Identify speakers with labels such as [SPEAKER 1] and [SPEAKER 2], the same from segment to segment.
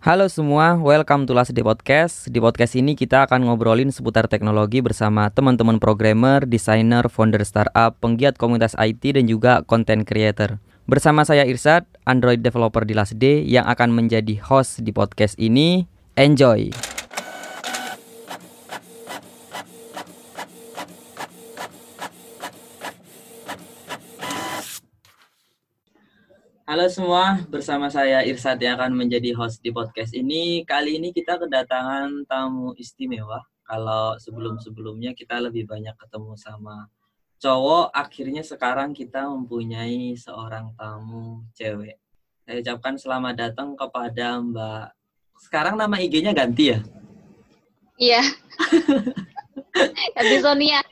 [SPEAKER 1] Halo semua, welcome to Last Day Podcast. Di podcast ini kita akan ngobrolin seputar teknologi bersama teman-teman programmer, desainer, founder startup, penggiat komunitas IT dan juga content creator. Bersama saya Irsad, Android developer di Last Day yang akan menjadi host di podcast ini. Enjoy. Halo semua, bersama saya Irsad yang akan menjadi host di podcast ini. Kali ini kita kedatangan tamu istimewa. Kalau sebelum-sebelumnya kita lebih banyak ketemu sama cowok, akhirnya sekarang kita mempunyai seorang tamu cewek. Saya ucapkan selamat datang kepada Mbak. Sekarang nama IG-nya ganti ya?
[SPEAKER 2] Iya. ganti Sonia.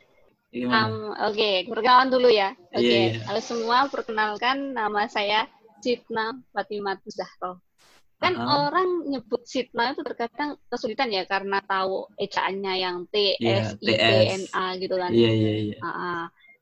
[SPEAKER 2] Um, Oke, okay. perkenalan dulu ya. Oke, okay.
[SPEAKER 1] Iya, iya.
[SPEAKER 2] halo semua, perkenalkan nama saya Sitna Fatimah Zahro. Kan
[SPEAKER 1] Aha.
[SPEAKER 2] orang nyebut Sitna itu terkadang kesulitan ya karena tahu ejaannya yang T,
[SPEAKER 1] Iya,
[SPEAKER 2] S, I, T. N, A gitu kan.
[SPEAKER 1] Iya, iya, iya.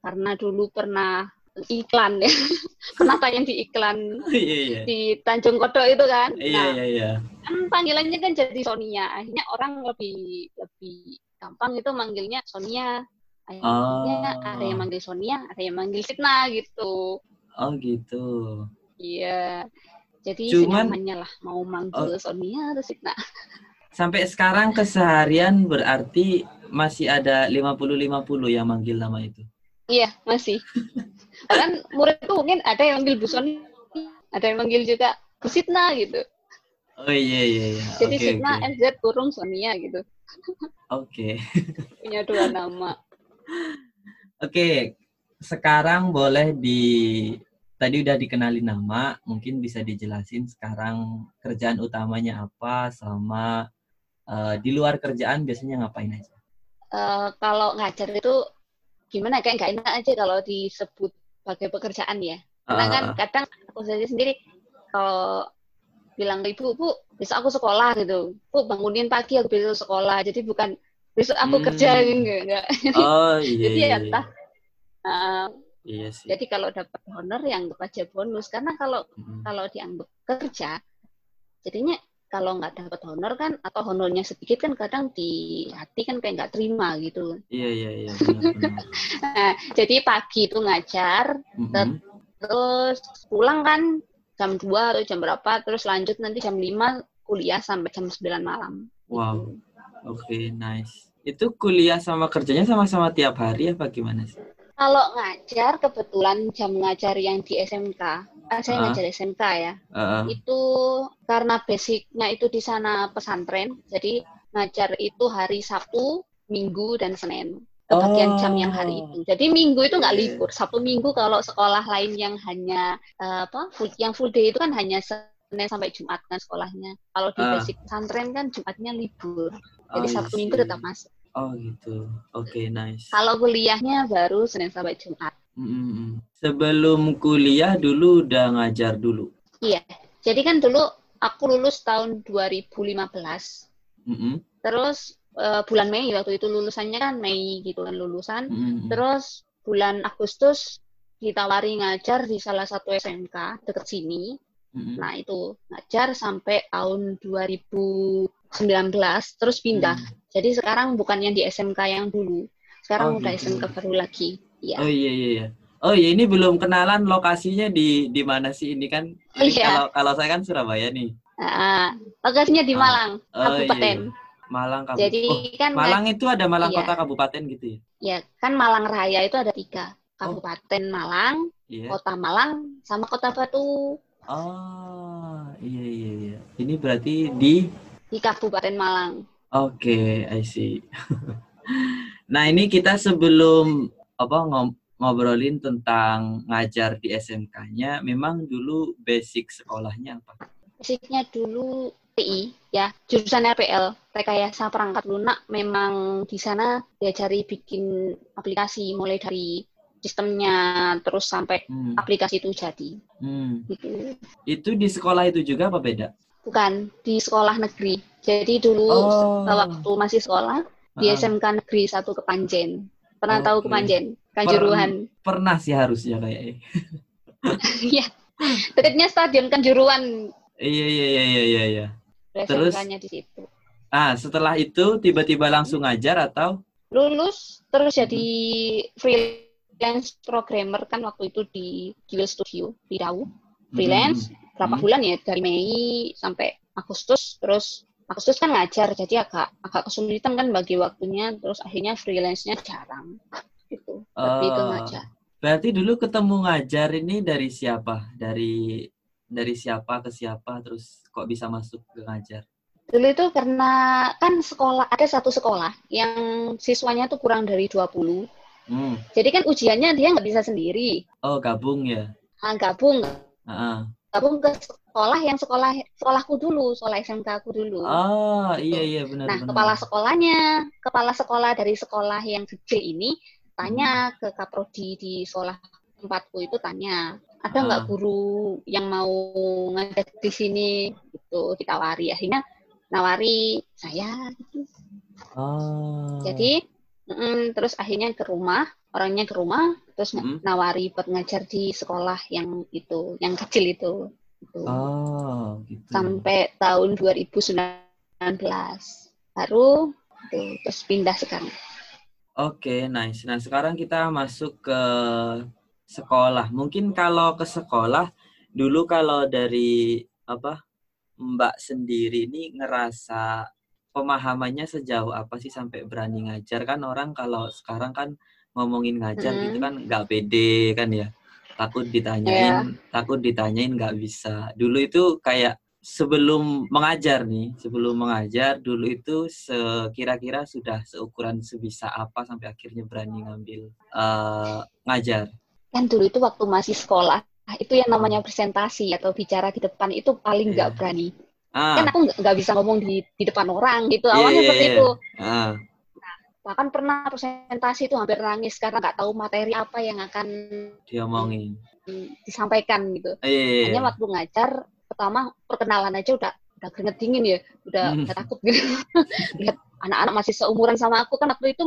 [SPEAKER 2] Karena dulu pernah iklan ya, pernah tayang di iklan
[SPEAKER 1] Iya, iya.
[SPEAKER 2] di Tanjung Kodok itu kan.
[SPEAKER 1] Iya,
[SPEAKER 2] Nah,
[SPEAKER 1] iya, iya.
[SPEAKER 2] kan panggilannya kan jadi Sonia. Akhirnya orang lebih lebih gampang itu manggilnya Sonia. Akhirnya
[SPEAKER 1] Oh.
[SPEAKER 2] ada yang manggil Sonia, ada yang manggil Sitna gitu.
[SPEAKER 1] Oh gitu.
[SPEAKER 2] Iya. Jadi
[SPEAKER 1] Cuman-
[SPEAKER 2] lah mau manggil Sonia atau Sitna.
[SPEAKER 1] Sampai sekarang keseharian berarti masih ada 50-50 yang manggil nama itu.
[SPEAKER 2] Iya, masih. Bahkan muridku mungkin ada yang manggil Bu Sonia, ada yang manggil juga Bu Sitna gitu.
[SPEAKER 1] Oh iya iya iya.
[SPEAKER 2] Jadi
[SPEAKER 1] Oke
[SPEAKER 2] Sitna
[SPEAKER 1] oke.
[SPEAKER 2] MZ kurung Sonia gitu.
[SPEAKER 1] Oke.
[SPEAKER 2] Punya dua nama.
[SPEAKER 1] Oke. Sekarang boleh di tadi udah dikenali nama, mungkin bisa dijelasin sekarang kerjaan utamanya apa sama eh, di luar kerjaan biasanya ngapain aja?
[SPEAKER 2] Eh, kalau ngajar itu gimana kayak nggak enak aja kalau disebut sebagai pekerjaan ya. Karena
[SPEAKER 1] Ah,
[SPEAKER 2] kan
[SPEAKER 1] ah, ah.
[SPEAKER 2] kadang aku saja sendiri kalau bilang ke ibu, bu besok aku sekolah gitu, bu bangunin pagi aku besok sekolah. Jadi bukan besok aku
[SPEAKER 1] Hmm.
[SPEAKER 2] kerja enggak, enggak.
[SPEAKER 1] Oh iya
[SPEAKER 2] Jadi
[SPEAKER 1] iya.
[SPEAKER 2] ya
[SPEAKER 1] iya.
[SPEAKER 2] entah. Nah,
[SPEAKER 1] Iya sih.
[SPEAKER 2] jadi kalau dapat honor ya anggap aja bonus. Karena kalau
[SPEAKER 1] Mm-mm.
[SPEAKER 2] kalau dianggap kerja, jadinya kalau nggak dapat honor kan atau honornya sedikit kan kadang di hati kan kayak nggak terima gitu.
[SPEAKER 1] Iya iya iya benar-benar.
[SPEAKER 2] Nah, jadi pagi itu ngajar,
[SPEAKER 1] Mm-mm.
[SPEAKER 2] terus pulang kan jam 2 atau jam berapa, terus lanjut nanti jam 5 kuliah sampai jam 9 malam.
[SPEAKER 1] Wow. Oke, nice. Itu kuliah sama kerjanya sama-sama tiap hari apa gimana sih?
[SPEAKER 2] Kalau ngajar, kebetulan jam ngajar yang di SMK, ah, saya
[SPEAKER 1] Ah.
[SPEAKER 2] ngajar SMK ya,
[SPEAKER 1] Heeh.
[SPEAKER 2] itu karena basicnya itu di sana pesantren, jadi ngajar itu hari Sabtu, Minggu, dan Senin. Kebagian jam yang hari
[SPEAKER 1] Oh.
[SPEAKER 2] itu. Jadi Minggu itu nggak
[SPEAKER 1] Iya.
[SPEAKER 2] libur. Sabtu Minggu kalau sekolah lain yang hanya eh, apa full, yang full day itu kan hanya Senin sampai Jumat kan sekolahnya. Kalau di
[SPEAKER 1] Ah.
[SPEAKER 2] basic pesantren kan Jumatnya libur.
[SPEAKER 1] Oh,
[SPEAKER 2] Jadi
[SPEAKER 1] I
[SPEAKER 2] Sabtu Minggu tetap masuk.
[SPEAKER 1] Oh gitu. Oke, nice.
[SPEAKER 2] Kalau kuliahnya baru Senin sampai Jumat.
[SPEAKER 1] Mm-mm. Sebelum kuliah dulu udah ngajar dulu.
[SPEAKER 2] Iya. Jadi kan dulu aku lulus tahun 2015.
[SPEAKER 1] Mm-mm.
[SPEAKER 2] Terus eh, bulan Mei waktu itu lulusannya kan Mei gitu kan lulusan.
[SPEAKER 1] Mm-mm.
[SPEAKER 2] Terus bulan Agustus ditawari ngajar di salah satu SMK deket sini. Nah, itu ngajar sampai tahun 2019 terus pindah.
[SPEAKER 1] Mm.
[SPEAKER 2] Jadi sekarang bukan yang di SMK yang dulu. Sekarang
[SPEAKER 1] Oh,
[SPEAKER 2] udah
[SPEAKER 1] gitu.
[SPEAKER 2] SMK baru lagi. Iya.
[SPEAKER 1] Oh iya iya iya. Oh iya ini belum kenalan lokasinya di di mana sih ini kan? Ini
[SPEAKER 2] Iya.
[SPEAKER 1] Kalau kalau saya kan Surabaya nih.
[SPEAKER 2] Nah, lokasinya di
[SPEAKER 1] Ah.
[SPEAKER 2] Malang,
[SPEAKER 1] Oh,
[SPEAKER 2] Kabupaten.
[SPEAKER 1] iya, iya. Malang kabupaten.
[SPEAKER 2] Jadi
[SPEAKER 1] oh,
[SPEAKER 2] kan
[SPEAKER 1] Malang itu ada Malang
[SPEAKER 2] Iya.
[SPEAKER 1] kota kabupaten gitu ya?
[SPEAKER 2] ya kan Malang Raya itu ada tiga. Kabupaten Malang,
[SPEAKER 1] Iya.
[SPEAKER 2] Kota Malang, sama Kota Batu
[SPEAKER 1] Oh, iya iya iya. Ini berarti di
[SPEAKER 2] di Kabupaten Malang.
[SPEAKER 1] Oke, I see. nah, ini kita sebelum apa ngobrolin tentang ngajar di SMK-nya, memang dulu basic sekolahnya apa?
[SPEAKER 2] Basicnya dulu TI ya, jurusan RPL, rekayasa perangkat lunak memang di sana diajari bikin aplikasi mulai dari sistemnya terus sampai
[SPEAKER 1] Hmm.
[SPEAKER 2] aplikasi itu jadi
[SPEAKER 1] hmm.
[SPEAKER 2] gitu.
[SPEAKER 1] Itu di sekolah itu juga apa beda?
[SPEAKER 2] Bukan di sekolah negeri. Jadi dulu
[SPEAKER 1] Oh.
[SPEAKER 2] waktu masih sekolah di
[SPEAKER 1] Ah,
[SPEAKER 2] SMK Negeri satu Kepanjen. Pernah tahu
[SPEAKER 1] Oke.
[SPEAKER 2] Kepanjen? Kanjuruhan.
[SPEAKER 1] Pernah sih harusnya kayaknya.
[SPEAKER 2] Iya. Dekatnya stadion Kanjuruhan.
[SPEAKER 1] Iya iya iya iya iya. iya. Terus?
[SPEAKER 2] Di situ.
[SPEAKER 1] Ah, setelah itu tiba-tiba langsung ngajar atau?
[SPEAKER 2] Lulus terus jadi freelance programmer kan waktu itu di Jewel Studio di Dau. Freelance berapa
[SPEAKER 1] Hmm.
[SPEAKER 2] bulan ya dari Mei sampai Agustus terus Agustus kan ngajar jadi agak agak kesulitan kan bagi waktunya terus akhirnya freelance-nya jarang gitu. Lebih ke
[SPEAKER 1] Oh.
[SPEAKER 2] ngajar.
[SPEAKER 1] Berarti dulu ketemu ngajar ini dari siapa? Dari dari siapa ke siapa terus kok bisa masuk ke ngajar?
[SPEAKER 2] Dulu itu karena kan sekolah ada satu sekolah yang siswanya tuh kurang dari 20.
[SPEAKER 1] Hmm.
[SPEAKER 2] Jadi kan ujiannya dia nggak bisa sendiri.
[SPEAKER 1] Oh, gabung ya.
[SPEAKER 2] Ah, gabung
[SPEAKER 1] Ah.
[SPEAKER 2] Gabung ke sekolah yang sekolah sekolahku dulu, sekolah SMK aku dulu.
[SPEAKER 1] Oh, iya iya benar
[SPEAKER 2] Nah,
[SPEAKER 1] benar.
[SPEAKER 2] kepala sekolahnya, kepala sekolah dari sekolah yang gede ini tanya
[SPEAKER 1] Hmm.
[SPEAKER 2] ke kaprodi di sekolah tempatku itu tanya, ada nggak
[SPEAKER 1] Ah.
[SPEAKER 2] guru yang mau ngajar di sini? Gitu, ditawari. Akhirnya nawari saya. Gitu.
[SPEAKER 1] Oh.
[SPEAKER 2] Jadi, mm, terus akhirnya ke rumah, orangnya ke rumah, terus
[SPEAKER 1] Mm.
[SPEAKER 2] nawari buat ngajar di sekolah yang itu, yang kecil itu. Gitu.
[SPEAKER 1] Oh, gitu.
[SPEAKER 2] sampai tahun 2019 baru tuh, terus pindah sekarang
[SPEAKER 1] Oke, nice. Nah, sekarang kita masuk ke sekolah. Mungkin kalau ke sekolah, dulu kalau dari apa Mbak sendiri ini ngerasa pemahamannya sejauh apa sih sampai berani ngajar kan orang kalau sekarang kan ngomongin ngajar
[SPEAKER 2] Mm.
[SPEAKER 1] gitu kan nggak pede kan ya. Takut ditanyain takut ditanyain nggak bisa. Dulu itu kayak sebelum mengajar nih sebelum mengajar dulu itu sekira-kira sudah seukuran sebisa apa sampai akhirnya berani ngambil eh, ngajar.
[SPEAKER 2] Kan dulu itu waktu masih sekolah itu yang namanya presentasi atau bicara di depan itu paling nggak
[SPEAKER 1] Iya.
[SPEAKER 2] berani.
[SPEAKER 1] Ah.
[SPEAKER 2] Kan aku nggak bisa ngomong di di depan orang gitu
[SPEAKER 1] Iya,
[SPEAKER 2] awalnya
[SPEAKER 1] iya,
[SPEAKER 2] seperti
[SPEAKER 1] iya.
[SPEAKER 2] itu.
[SPEAKER 1] Ah
[SPEAKER 2] bahkan pernah presentasi itu hampir nangis karena nggak tahu materi apa yang akan
[SPEAKER 1] diomongin.
[SPEAKER 2] disampaikan gitu.
[SPEAKER 1] Eh, iya, iya,
[SPEAKER 2] hanya waktu ngajar pertama perkenalan aja udah udah keringet dingin ya udah,
[SPEAKER 1] Hmm.
[SPEAKER 2] udah takut gitu. Lihat anak-anak masih seumuran sama aku kan waktu itu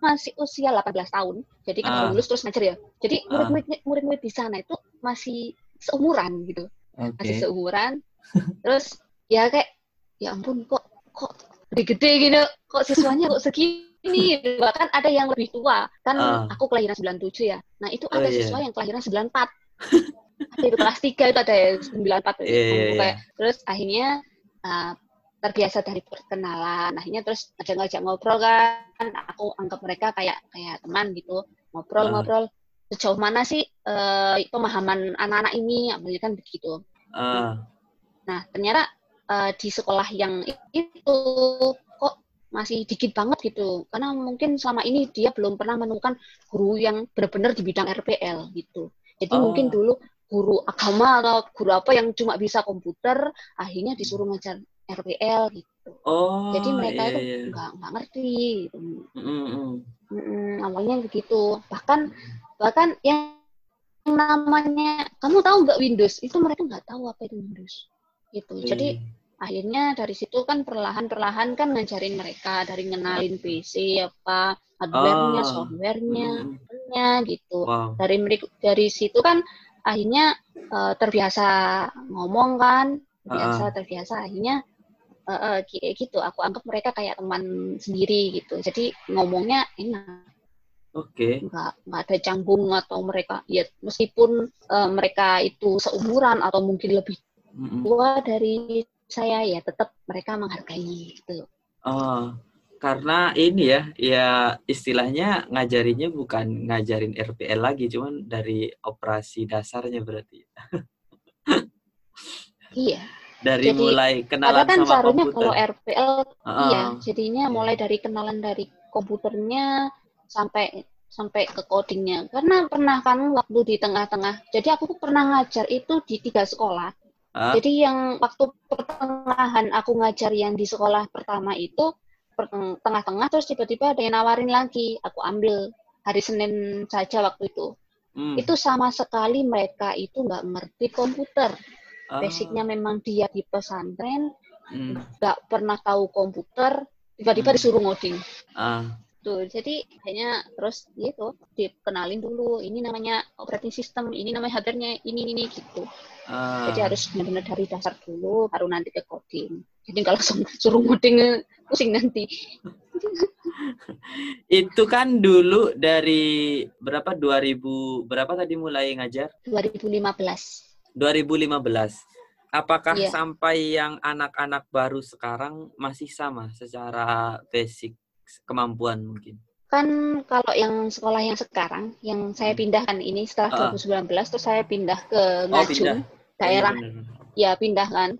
[SPEAKER 2] masih usia 18 tahun. Jadi kan baru lulus terus ngajar ya. Jadi
[SPEAKER 1] Ah.
[SPEAKER 2] murid-murid murid-murid di sana itu masih seumuran gitu.
[SPEAKER 1] Oke.
[SPEAKER 2] Masih seumuran. Terus ya kayak ya ampun kok kok gede-gede gitu kok siswanya kok segini bahkan ada yang lebih tua. Kan
[SPEAKER 1] Ah.
[SPEAKER 2] aku kelahiran 97 ya. Nah itu
[SPEAKER 1] Oh,
[SPEAKER 2] ada
[SPEAKER 1] iya.
[SPEAKER 2] siswa yang kelahiran 94 ada itu kelas 3 itu ada yang 94
[SPEAKER 1] Iya, iya, iya.
[SPEAKER 2] Kayak- terus akhirnya uh, terbiasa dari perkenalan. Akhirnya terus ngajak-ngajak ngobrol kan. Aku anggap mereka kayak kayak teman gitu. Ngobrol-ngobrol. Sejauh mana sih eh, pemahaman anak-anak ini? Apalagi kan begitu.
[SPEAKER 1] Ah.
[SPEAKER 2] Nah, ternyata eh, di sekolah yang itu masih dikit banget gitu. Karena mungkin selama ini dia belum pernah menemukan guru yang benar-benar di bidang RPL gitu. Jadi
[SPEAKER 1] Oh.
[SPEAKER 2] mungkin dulu guru agama atau guru apa yang cuma bisa komputer, akhirnya disuruh ngajar RPL gitu.
[SPEAKER 1] oh
[SPEAKER 2] Jadi mereka
[SPEAKER 1] iya,
[SPEAKER 2] itu
[SPEAKER 1] iya.
[SPEAKER 2] nggak nggak ngerti. Gitu.
[SPEAKER 1] Mm, mm, mm.
[SPEAKER 2] Mm-mm, awalnya begitu. Bahkan bahkan yang namanya kamu tahu nggak Windows itu mereka nggak tahu apa itu Windows gitu. Jadi
[SPEAKER 1] Iya.
[SPEAKER 2] Akhirnya dari situ kan perlahan-perlahan kan ngajarin mereka dari ngenalin PC apa hardware-nya,
[SPEAKER 1] Oh.
[SPEAKER 2] software-nya,
[SPEAKER 1] Mm, mm.
[SPEAKER 2] nya gitu.
[SPEAKER 1] wow
[SPEAKER 2] Dari dari situ kan akhirnya eh, terbiasa ngomong kan, terbiasa terbiasa akhirnya eh, kayak gitu. Aku anggap mereka kayak teman sendiri gitu. Jadi ngomongnya enak
[SPEAKER 1] oke
[SPEAKER 2] nggak nggak ada canggung atau mereka ya meskipun eh, mereka itu seumuran atau mungkin lebih
[SPEAKER 1] Mm, mm.
[SPEAKER 2] tua dari saya ya tetap mereka menghargai gitu.
[SPEAKER 1] Oh, karena ini ya, ya istilahnya ngajarinya bukan ngajarin RPL lagi, cuman dari operasi dasarnya berarti.
[SPEAKER 2] Iya.
[SPEAKER 1] Dari
[SPEAKER 2] Jadi,
[SPEAKER 1] mulai
[SPEAKER 2] Karena
[SPEAKER 1] kenalan
[SPEAKER 2] kan
[SPEAKER 1] sama
[SPEAKER 2] seharusnya
[SPEAKER 1] komputer.
[SPEAKER 2] kalau RPL
[SPEAKER 1] Heeh.
[SPEAKER 2] iya, jadinya
[SPEAKER 1] Iya.
[SPEAKER 2] mulai dari kenalan dari komputernya sampai sampai ke codingnya. Karena pernah kan waktu di tengah-tengah. Jadi aku pernah ngajar itu di tiga sekolah. Jadi yang waktu pertengahan aku ngajar yang di sekolah pertama itu tengah-tengah terus tiba-tiba ada yang nawarin lagi. Aku ambil hari Senin saja waktu itu.
[SPEAKER 1] Hmm.
[SPEAKER 2] Itu sama sekali mereka itu nggak ngerti komputer.
[SPEAKER 1] Ah,
[SPEAKER 2] Basicnya memang dia di pesantren,
[SPEAKER 1] hmm.
[SPEAKER 2] nggak pernah tahu komputer, tiba-tiba
[SPEAKER 1] Hmm.
[SPEAKER 2] disuruh ngoding.
[SPEAKER 1] Ah,
[SPEAKER 2] Tuh, jadi kayaknya terus gitu dikenalin dulu. Ini namanya operating system, ini namanya hardware-nya, ini ini gitu.
[SPEAKER 1] Ah,
[SPEAKER 2] Jadi harus benar-benar dari dasar dulu, baru nanti ke coding. Jadi kalau langsung suruh ngoding pusing nanti.
[SPEAKER 1] itu kan dulu dari berapa 2000 berapa tadi mulai ngajar?
[SPEAKER 2] 2015.
[SPEAKER 1] 2015. Apakah
[SPEAKER 2] Iya.
[SPEAKER 1] sampai yang anak-anak baru sekarang masih sama secara basic kemampuan mungkin?
[SPEAKER 2] Kan kalau yang sekolah yang sekarang, yang saya pindahkan ini setelah
[SPEAKER 1] Ah.
[SPEAKER 2] 2019, terus saya pindah ke
[SPEAKER 1] Oh,
[SPEAKER 2] Ngajum,
[SPEAKER 1] pindah.
[SPEAKER 2] daerah,
[SPEAKER 1] Oh, iya bener.
[SPEAKER 2] ya pindah kan,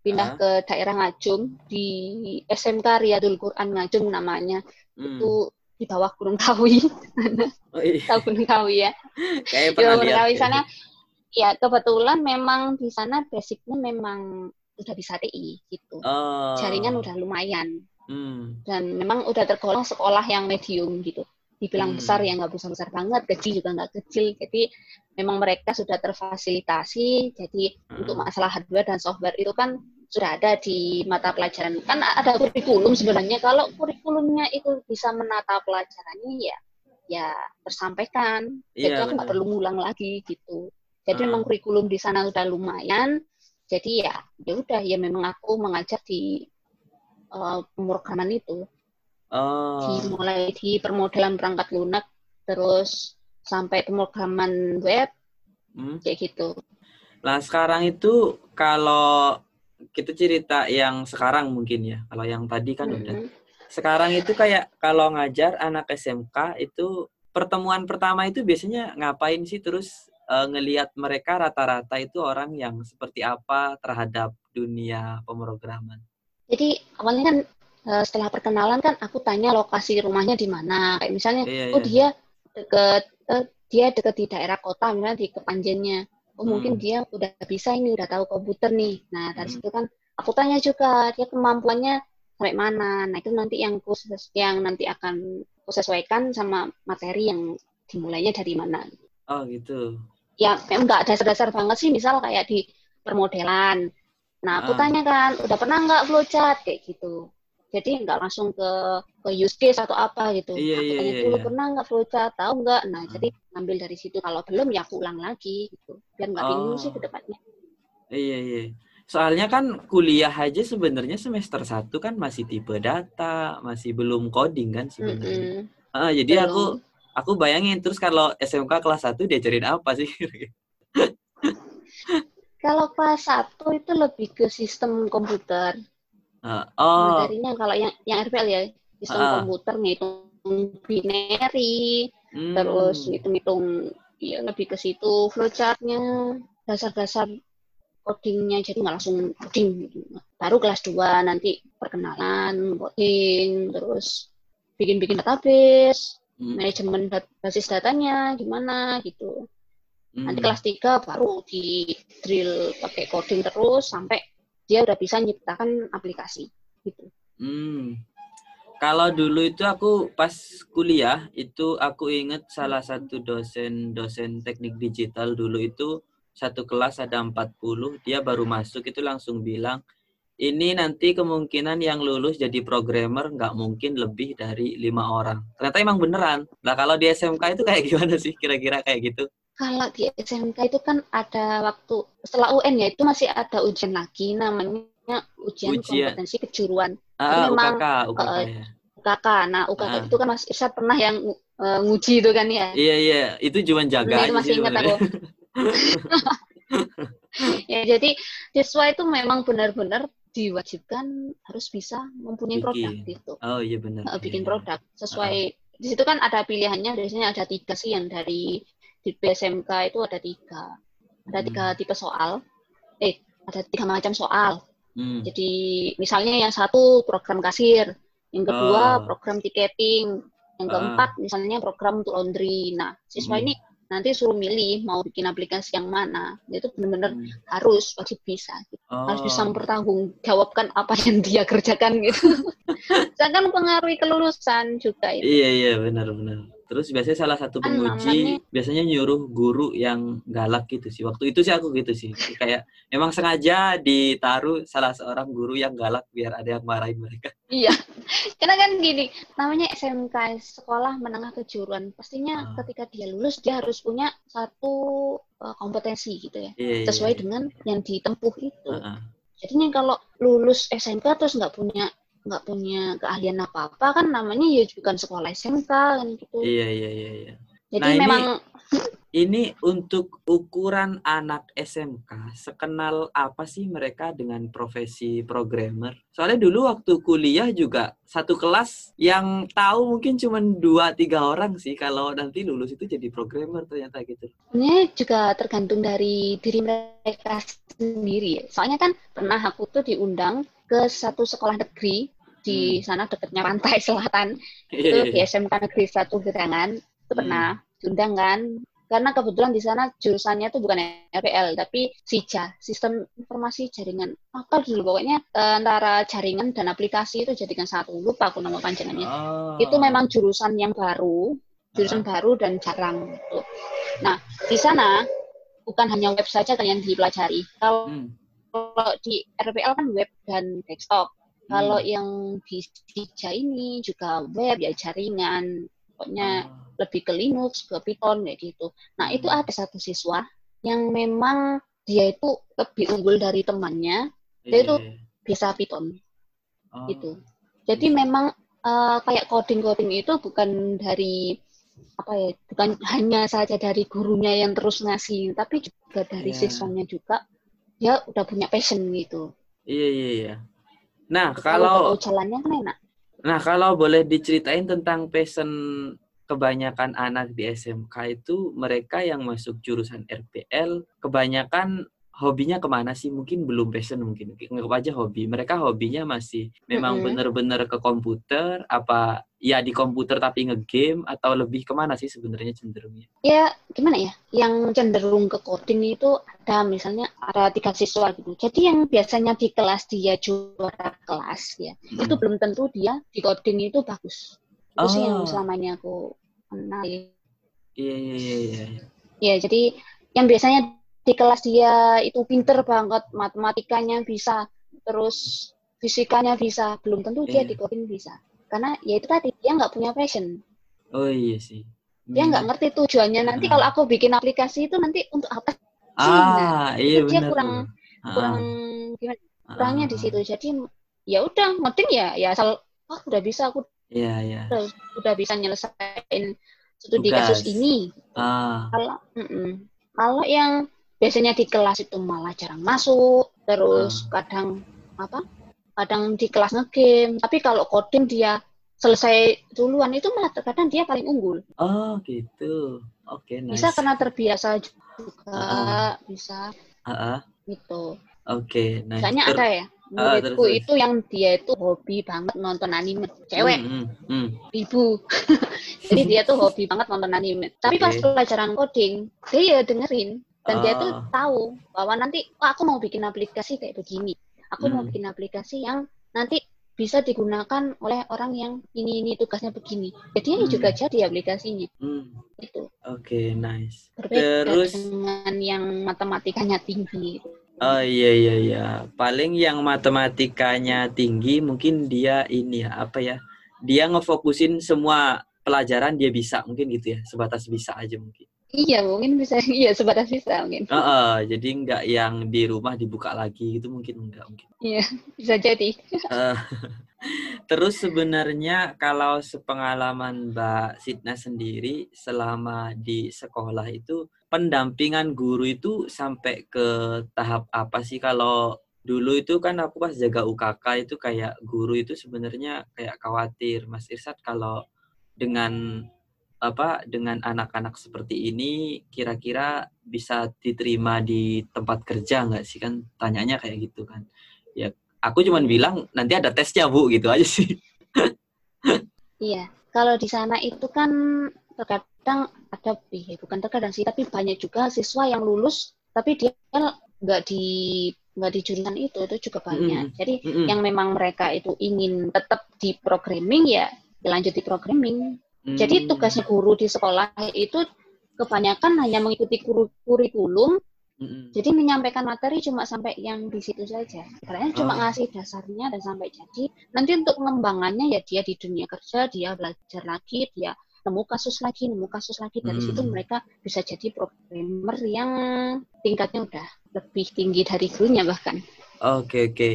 [SPEAKER 2] pindah
[SPEAKER 1] Ah.
[SPEAKER 2] ke daerah Ngajum di SMK Riyadul Quran Ngajum namanya,
[SPEAKER 1] Hmm.
[SPEAKER 2] itu di bawah Gunung Kawi,
[SPEAKER 1] Oh, iya.
[SPEAKER 2] tahu Gunung Kawi ya?
[SPEAKER 1] Kayak
[SPEAKER 2] Di bawah Gunung. Kawi
[SPEAKER 1] ya.
[SPEAKER 2] sana, ya kebetulan memang di sana basicnya memang udah bisa TI gitu,
[SPEAKER 1] Oh.
[SPEAKER 2] jaringan udah lumayan.
[SPEAKER 1] Hmm.
[SPEAKER 2] dan memang udah tergolong sekolah yang medium gitu. Dibilang
[SPEAKER 1] Hmm.
[SPEAKER 2] besar ya nggak besar besar banget kecil juga nggak kecil. Jadi memang mereka sudah terfasilitasi. Jadi
[SPEAKER 1] Hmm.
[SPEAKER 2] untuk masalah hardware dan software itu kan sudah ada di mata pelajaran. Kan ada kurikulum sebenarnya. Kalau kurikulumnya itu bisa menata pelajarannya ya ya tersampaikan. Jadi
[SPEAKER 1] Iya,
[SPEAKER 2] aku nggak perlu ngulang lagi gitu. Jadi
[SPEAKER 1] Ah.
[SPEAKER 2] memang kurikulum di sana udah lumayan. Jadi ya ya udah ya memang aku mengajar di eh, pemrograman itu
[SPEAKER 1] Oh.
[SPEAKER 2] dimulai di permodelan perangkat lunak terus sampai pemrograman web
[SPEAKER 1] Hmm.
[SPEAKER 2] kayak gitu
[SPEAKER 1] Nah, sekarang itu kalau kita cerita yang sekarang mungkin ya. Kalau yang tadi kan udah.
[SPEAKER 2] Mm-mm.
[SPEAKER 1] Sekarang itu kayak kalau ngajar anak SMK itu pertemuan pertama itu biasanya ngapain sih terus eh, ngelihat mereka rata-rata itu orang yang seperti apa terhadap dunia pemrograman.
[SPEAKER 2] Jadi awalnya kan eh, setelah perkenalan kan aku tanya lokasi rumahnya di mana kayak misalnya
[SPEAKER 1] Iya,
[SPEAKER 2] oh
[SPEAKER 1] iya.
[SPEAKER 2] dia deket eh, dia deket di daerah kota misalnya di Kepanjennya oh mungkin
[SPEAKER 1] Hmm.
[SPEAKER 2] dia udah bisa ini udah tahu komputer nih nah dari
[SPEAKER 1] Hmm.
[SPEAKER 2] situ kan aku tanya juga dia kemampuannya sampai mana nah itu nanti yang khusus yang nanti akan aku sesuaikan sama materi yang dimulainya dari mana
[SPEAKER 1] Oh, gitu.
[SPEAKER 2] ya memang nggak dasar-dasar banget sih misal kayak di permodelan nah aku
[SPEAKER 1] Ah.
[SPEAKER 2] tanya kan udah pernah nggak flowchart kayak gitu jadi nggak langsung ke ke use case atau apa gitu
[SPEAKER 1] Iya,
[SPEAKER 2] aku
[SPEAKER 1] iya,
[SPEAKER 2] tanya
[SPEAKER 1] iya,
[SPEAKER 2] dulu
[SPEAKER 1] iya.
[SPEAKER 2] pernah nggak flowchart tahu nggak nah
[SPEAKER 1] Ah.
[SPEAKER 2] jadi ngambil dari situ kalau belum ya aku ulang lagi gitu biar nggak bingung sih
[SPEAKER 1] Oh.
[SPEAKER 2] ke depannya
[SPEAKER 1] Iya, iya. Soalnya kan kuliah aja sebenarnya semester 1 kan masih tipe data, masih belum coding kan sebenarnya. Ah, jadi
[SPEAKER 2] Belum.
[SPEAKER 1] aku aku bayangin terus kalau SMK kelas 1 diajarin apa sih?
[SPEAKER 2] kalau kelas satu itu lebih ke sistem komputer.
[SPEAKER 1] Ah, oh,
[SPEAKER 2] materinya kalau yang yang RPL ya sistem
[SPEAKER 1] Ah.
[SPEAKER 2] komputer ngitung binary
[SPEAKER 1] hmm,
[SPEAKER 2] terus hitung-hitung ya lebih ke situ. Flowchartnya dasar-dasar codingnya jadi nggak langsung coding gitu. baru kelas 2 nanti perkenalan coding terus bikin-bikin database
[SPEAKER 1] hmm,
[SPEAKER 2] manajemen basis datanya gimana gitu nanti
[SPEAKER 1] hmm.
[SPEAKER 2] kelas 3 baru di drill pakai coding terus sampai dia udah bisa nyiptakan aplikasi gitu
[SPEAKER 1] Hmm. Kalau dulu itu aku pas kuliah itu aku inget salah satu dosen dosen teknik digital dulu itu satu kelas ada 40 dia baru masuk itu langsung bilang ini nanti kemungkinan yang lulus jadi programmer nggak mungkin lebih dari lima orang. Ternyata emang beneran. Lah kalau di SMK itu kayak gimana sih kira-kira kayak gitu?
[SPEAKER 2] Kalau di SMK itu kan ada waktu setelah UN ya itu masih ada ujian lagi namanya ujian,
[SPEAKER 1] Ujian.
[SPEAKER 2] kompetensi kejuruan
[SPEAKER 1] Ah,
[SPEAKER 2] memang,
[SPEAKER 1] UKK, UKK
[SPEAKER 2] eh,
[SPEAKER 1] ya.
[SPEAKER 2] UKK. Nah UKK
[SPEAKER 1] Ah.
[SPEAKER 2] itu kan Mas Irsyad pernah yang eh, nguji itu kan ya.
[SPEAKER 1] Iya iya, itu cuma jaga
[SPEAKER 2] Nah, itu masih
[SPEAKER 1] sih
[SPEAKER 2] ingat aku. ya jadi siswa itu memang benar-benar diwajibkan harus bisa mempunyai
[SPEAKER 1] Bikin.
[SPEAKER 2] produk gitu.
[SPEAKER 1] Oh iya benar.
[SPEAKER 2] Eh, bikin
[SPEAKER 1] Iya.
[SPEAKER 2] produk sesuai di situ kan ada pilihannya biasanya ada tiga sih yang dari di PSMK itu ada tiga ada
[SPEAKER 1] Hmm.
[SPEAKER 2] tiga tipe soal eh ada tiga macam soal
[SPEAKER 1] Hmm.
[SPEAKER 2] jadi misalnya yang satu program kasir yang
[SPEAKER 1] Oh.
[SPEAKER 2] kedua program tiketing yang
[SPEAKER 1] Ah.
[SPEAKER 2] keempat misalnya program untuk laundry nah siswa
[SPEAKER 1] Hmm.
[SPEAKER 2] ini nanti suruh milih mau bikin aplikasi yang mana itu benar-benar
[SPEAKER 1] Hmm.
[SPEAKER 2] harus wajib bisa gitu. harus bisa
[SPEAKER 1] Oh.
[SPEAKER 2] mempertanggungjawabkan apa yang dia kerjakan gitu sedangkan mempengaruhi kelulusan juga itu
[SPEAKER 1] Iya iya benar-benar. Terus biasanya salah satu
[SPEAKER 2] Kan
[SPEAKER 1] penguji biasanya nyuruh guru yang galak gitu sih. Waktu itu sih aku gitu sih. Kayak memang sengaja ditaruh salah seorang guru yang galak biar ada yang marahin mereka.
[SPEAKER 2] iya Karena kan gini, namanya SMK sekolah menengah kejuruan. Pastinya
[SPEAKER 1] Ah.
[SPEAKER 2] ketika dia lulus dia harus punya satu uh, kompetensi gitu ya,
[SPEAKER 1] Iya, iya,
[SPEAKER 2] sesuai
[SPEAKER 1] iya.
[SPEAKER 2] dengan yang ditempuh itu.
[SPEAKER 1] Heeh.
[SPEAKER 2] Jadinya kalau lulus SMK terus nggak punya nggak punya keahlian apa-apa kan namanya ya bukan sekolah SMK kan gitu.
[SPEAKER 1] Iya, iya, iya, iya.
[SPEAKER 2] Jadi
[SPEAKER 1] Nah, ini-
[SPEAKER 2] memang
[SPEAKER 1] Ini untuk ukuran anak SMK, sekenal apa sih mereka dengan profesi programmer? Soalnya dulu waktu kuliah juga satu kelas yang tahu mungkin cuma dua tiga orang sih kalau nanti lulus itu jadi programmer ternyata gitu.
[SPEAKER 2] ini juga tergantung dari diri mereka sendiri. ya. Soalnya kan pernah aku tuh diundang ke satu sekolah negeri di sana dekatnya pantai selatan. Itu di SMK Negeri 1 Gerangan. Itu pernah diundang kan. Karena kebetulan di sana jurusannya itu bukan RPL tapi SIJA sistem informasi jaringan apa dulu. Pokoknya eh, antara jaringan dan aplikasi itu jadikan satu. Lupa aku nama panjangannya
[SPEAKER 1] Oh.
[SPEAKER 2] itu memang jurusan yang baru jurusan baru dan jarang gitu. nah di sana bukan hanya web saja yang dipelajari. Kalau
[SPEAKER 1] Hmm.
[SPEAKER 2] Kalau di RPL kan web dan desktop
[SPEAKER 1] Hmm.
[SPEAKER 2] kalau yang di SIJA ini juga web ya jaringan pokoknya
[SPEAKER 1] Oh.
[SPEAKER 2] lebih ke Linux, ke Python kayak gitu. Nah, itu
[SPEAKER 1] Hmm.
[SPEAKER 2] ada satu siswa yang memang dia itu lebih unggul dari temannya,
[SPEAKER 1] Iya,
[SPEAKER 2] dia itu
[SPEAKER 1] iya.
[SPEAKER 2] bisa Python
[SPEAKER 1] Oh.
[SPEAKER 2] gitu. Jadi memang eh, kayak coding-coding itu bukan dari apa ya, bukan hanya saja dari gurunya yang terus ngasih, tapi juga dari
[SPEAKER 1] Iya.
[SPEAKER 2] siswanya juga dia udah punya passion gitu.
[SPEAKER 1] Iya, iya, iya. Nah,
[SPEAKER 2] Kalau
[SPEAKER 1] kalau
[SPEAKER 2] jalannya kan enak.
[SPEAKER 1] Nah, kalau boleh diceritain tentang passion kebanyakan anak di SMK itu mereka yang masuk jurusan RPL kebanyakan hobinya ke mana sih? Mungkin belum passion mungkin. Nggak aja hobi. Mereka hobinya masih memang
[SPEAKER 2] Mm-mm.
[SPEAKER 1] bener-bener ke komputer apa ya di komputer tapi ngegame atau lebih ke mana sih sebenarnya cenderungnya?
[SPEAKER 2] ya gimana ya yang cenderung ke coding itu ada misalnya ada tiga siswa gitu jadi yang biasanya di kelas dia juara kelas ya itu belum tentu dia di coding itu bagus itu sih
[SPEAKER 1] Oh.
[SPEAKER 2] yang selama ini aku kenal ya.
[SPEAKER 1] Iya, iya, iya, iya.
[SPEAKER 2] ya jadi yang biasanya di kelas dia itu pinter banget matematikanya bisa terus fisikanya bisa belum tentu dia
[SPEAKER 1] Iya.
[SPEAKER 2] di coding bisa karena ya itu tadi dia nggak punya passion
[SPEAKER 1] Oh iya sih.
[SPEAKER 2] dia nggak ngerti tujuannya nanti
[SPEAKER 1] Ah.
[SPEAKER 2] kalau aku bikin aplikasi itu nanti untuk apa sih
[SPEAKER 1] Ah, iya
[SPEAKER 2] itu dia
[SPEAKER 1] benar.
[SPEAKER 2] kurang-
[SPEAKER 1] tuh.
[SPEAKER 2] kurang
[SPEAKER 1] Ah,
[SPEAKER 2] gimana
[SPEAKER 1] ah,
[SPEAKER 2] kurangnya di
[SPEAKER 1] ah.
[SPEAKER 2] situ jadi ya udah ngeting ya ya asal oh udah bisa aku
[SPEAKER 1] Iya, iya.
[SPEAKER 2] udah, udah bisa nyelesain studi kasus
[SPEAKER 1] Tugas.
[SPEAKER 2] ini
[SPEAKER 1] Ah,
[SPEAKER 2] kalau mm-mm. kalau yang biasanya di kelas itu malah jarang masuk terus
[SPEAKER 1] Ah.
[SPEAKER 2] kadang apa kadang di kelas ngegame tapi kalau coding dia selesai duluan itu malah terkadang dia paling unggul
[SPEAKER 1] oh gitu. Oke, nice.
[SPEAKER 2] bisa karena terbiasa juga
[SPEAKER 1] Ah.
[SPEAKER 2] bisa
[SPEAKER 1] Ah, ah.
[SPEAKER 2] gitu
[SPEAKER 1] Oke, nice.
[SPEAKER 2] Misalnya
[SPEAKER 1] Ter-
[SPEAKER 2] ada ya, muridku
[SPEAKER 1] terus, terus.
[SPEAKER 2] itu yang dia itu hobi banget nonton anime. Cewek,
[SPEAKER 1] hmm, hmm.
[SPEAKER 2] ibu. Jadi dia tuh hobi banget nonton anime. Tapi pas
[SPEAKER 1] Oke.
[SPEAKER 2] pelajaran coding, dia ya dengerin. Dan dia tuh
[SPEAKER 1] Ah.
[SPEAKER 2] tahu bahwa nanti, oh, aku mau bikin aplikasi kayak begini. Aku mau
[SPEAKER 1] Hmm.
[SPEAKER 2] bikin aplikasi yang nanti bisa digunakan oleh orang yang ini ini tugasnya begini. Jadi dia
[SPEAKER 1] Hmm.
[SPEAKER 2] juga jadi aplikasinya.
[SPEAKER 1] Hmm,
[SPEAKER 2] Itu
[SPEAKER 1] Oke, nice.
[SPEAKER 2] berbeda
[SPEAKER 1] Terus-
[SPEAKER 2] dengan yang matematikanya tinggi.
[SPEAKER 1] Oh iya iya iya. Paling yang matematikanya tinggi mungkin dia ini ya apa ya? Dia ngefokusin semua pelajaran dia bisa mungkin gitu ya. Sebatas bisa aja mungkin.
[SPEAKER 2] Iya, mungkin bisa. Iya, sebatas bisa mungkin.
[SPEAKER 1] Heeh, jadi nggak yang di rumah dibuka lagi gitu mungkin enggak mungkin.
[SPEAKER 2] Iya, bisa jadi.
[SPEAKER 1] Eh, Terus sebenarnya kalau sepengalaman Mbak Sidna sendiri selama di sekolah itu pendampingan guru itu sampai ke tahap apa sih kalau dulu itu kan aku pas jaga UKK itu kayak guru itu sebenarnya kayak khawatir Mas Irsad kalau dengan apa dengan anak-anak seperti ini kira-kira bisa diterima di tempat kerja nggak sih kan tanyanya kayak gitu kan ya aku cuman bilang nanti ada tesnya bu gitu aja sih
[SPEAKER 2] Iya, kalau di sana itu kan terkadang ada, eh, bukan terkadang sih, tapi banyak juga siswa yang lulus, tapi dia nggak di nggak di jurusan itu, itu juga banyak.
[SPEAKER 1] Mm-mm.
[SPEAKER 2] Jadi
[SPEAKER 1] Mm-mm.
[SPEAKER 2] yang memang mereka itu ingin tetap di programming ya, ya lanjut di programming. Jadi
[SPEAKER 1] Hmm.
[SPEAKER 2] tugasnya guru di sekolah itu kebanyakan hanya mengikuti kurikulum
[SPEAKER 1] Mm-mm.
[SPEAKER 2] Jadi menyampaikan materi cuma sampai yang di situ saja. Karena cuma
[SPEAKER 1] Oh.
[SPEAKER 2] ngasih dasarnya dan sampai jadi. Nanti untuk pengembangannya ya dia di dunia kerja, dia belajar lagi, dia nemu kasus lagi, nemu kasus lagi. Dari
[SPEAKER 1] Hmm.
[SPEAKER 2] situ mereka bisa jadi programmer yang tingkatnya udah lebih tinggi dari gurunya bahkan.
[SPEAKER 1] Oke oke.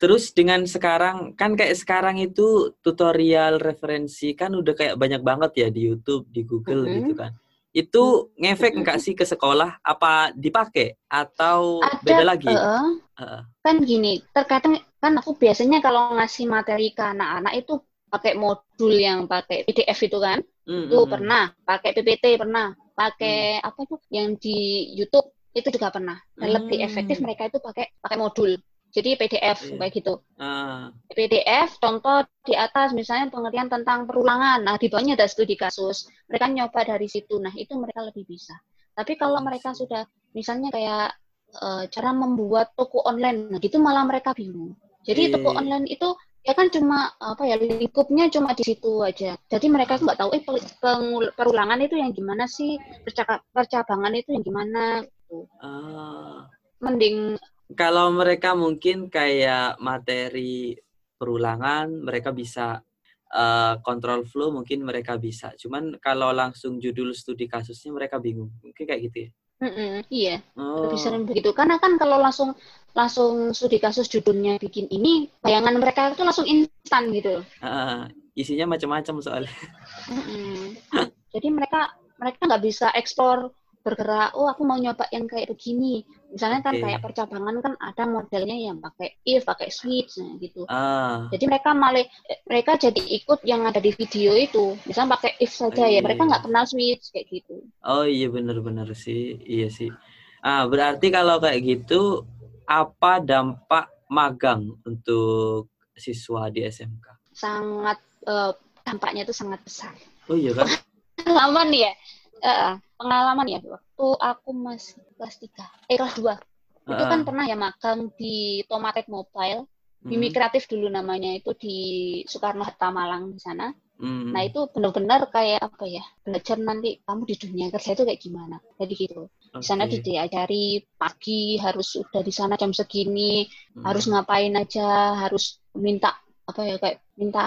[SPEAKER 1] Terus dengan sekarang kan kayak sekarang itu tutorial referensi kan udah kayak banyak banget ya di YouTube, di Google
[SPEAKER 2] Mm-mm.
[SPEAKER 1] gitu kan. Itu ngefek nggak sih ke sekolah? Apa dipakai atau
[SPEAKER 2] Ada,
[SPEAKER 1] beda lagi?
[SPEAKER 2] eh,
[SPEAKER 1] Heeh.
[SPEAKER 2] kan gini, terkadang kan aku biasanya kalau ngasih materi ke anak-anak itu pakai modul yang pakai PDF itu kan.
[SPEAKER 1] Mm,
[SPEAKER 2] Itu
[SPEAKER 1] mm,
[SPEAKER 2] pernah, pakai PPT pernah, pakai apa tuh yang di YouTube itu juga pernah. Dan lebih
[SPEAKER 1] Hmm.
[SPEAKER 2] efektif mereka itu pakai pakai modul. Jadi PDF
[SPEAKER 1] Iya.
[SPEAKER 2] kayak gitu.
[SPEAKER 1] Ah,
[SPEAKER 2] PDF contoh di atas misalnya pengertian tentang perulangan. Nah, di bawahnya ada studi kasus. Mereka nyoba dari situ. Nah, itu mereka lebih bisa. Tapi kalau
[SPEAKER 1] I
[SPEAKER 2] mereka sudah misalnya kayak eh, cara membuat toko online, nah gitu malah mereka bingung. Jadi
[SPEAKER 1] Iya,
[SPEAKER 2] toko
[SPEAKER 1] iya.
[SPEAKER 2] online itu ya kan cuma apa ya lingkupnya cuma di situ aja. Jadi mereka nggak tahu eh perulangan itu yang gimana sih, percabangan itu yang gimana. gitu.
[SPEAKER 1] ah.
[SPEAKER 2] Mending
[SPEAKER 1] Kalau mereka mungkin kayak materi perulangan, mereka bisa eh, kontrol flow, mungkin mereka bisa. Cuman kalau langsung judul studi kasusnya mereka bingung. Mungkin kayak gitu ya.
[SPEAKER 2] mm-mm, iya.
[SPEAKER 1] Oh,
[SPEAKER 2] lebih sering begitu karena kan kalau langsung langsung studi kasus judulnya bikin ini bayangan mereka itu langsung instan gitu
[SPEAKER 1] ah, isinya macam-macam soalnya.
[SPEAKER 2] Mm-mm. jadi mereka mereka nggak bisa eksplor bergerak oh aku mau nyoba yang kayak begini. Misalnya kan kayak percabangan kan ada modelnya yang pakai if pakai switch nah, gitu.
[SPEAKER 1] Ah,
[SPEAKER 2] jadi mereka malah mereka jadi ikut yang ada di video itu. Misalnya pakai if saja ya
[SPEAKER 1] Iya.
[SPEAKER 2] mereka nggak kenal switch kayak gitu.
[SPEAKER 1] Oh iya benar-benar sih, iya sih. Ah, berarti kalau kayak gitu, apa dampak magang untuk siswa di SMK?
[SPEAKER 2] sangat eh, dampaknya itu sangat besar.
[SPEAKER 1] Oh iya kan?
[SPEAKER 2] pengalaman ya Eh, pengalaman ya waktu aku masih kelas 3 eh kelas 2 itu kan
[SPEAKER 1] Ah,
[SPEAKER 2] pernah ya magang di Tomatek Mobile.
[SPEAKER 1] Mm,
[SPEAKER 2] Mimi Kreatif dulu namanya. Itu di Soekarno Hatta Malang di sana.
[SPEAKER 1] Mm,
[SPEAKER 2] nah itu benar-benar kayak apa ya belajar nanti kamu di dunia kerja itu kayak gimana. Jadi gitu. Di sana diajari pagi harus udah di sana jam segini
[SPEAKER 1] Mm,
[SPEAKER 2] harus ngapain aja harus minta apa ya kayak minta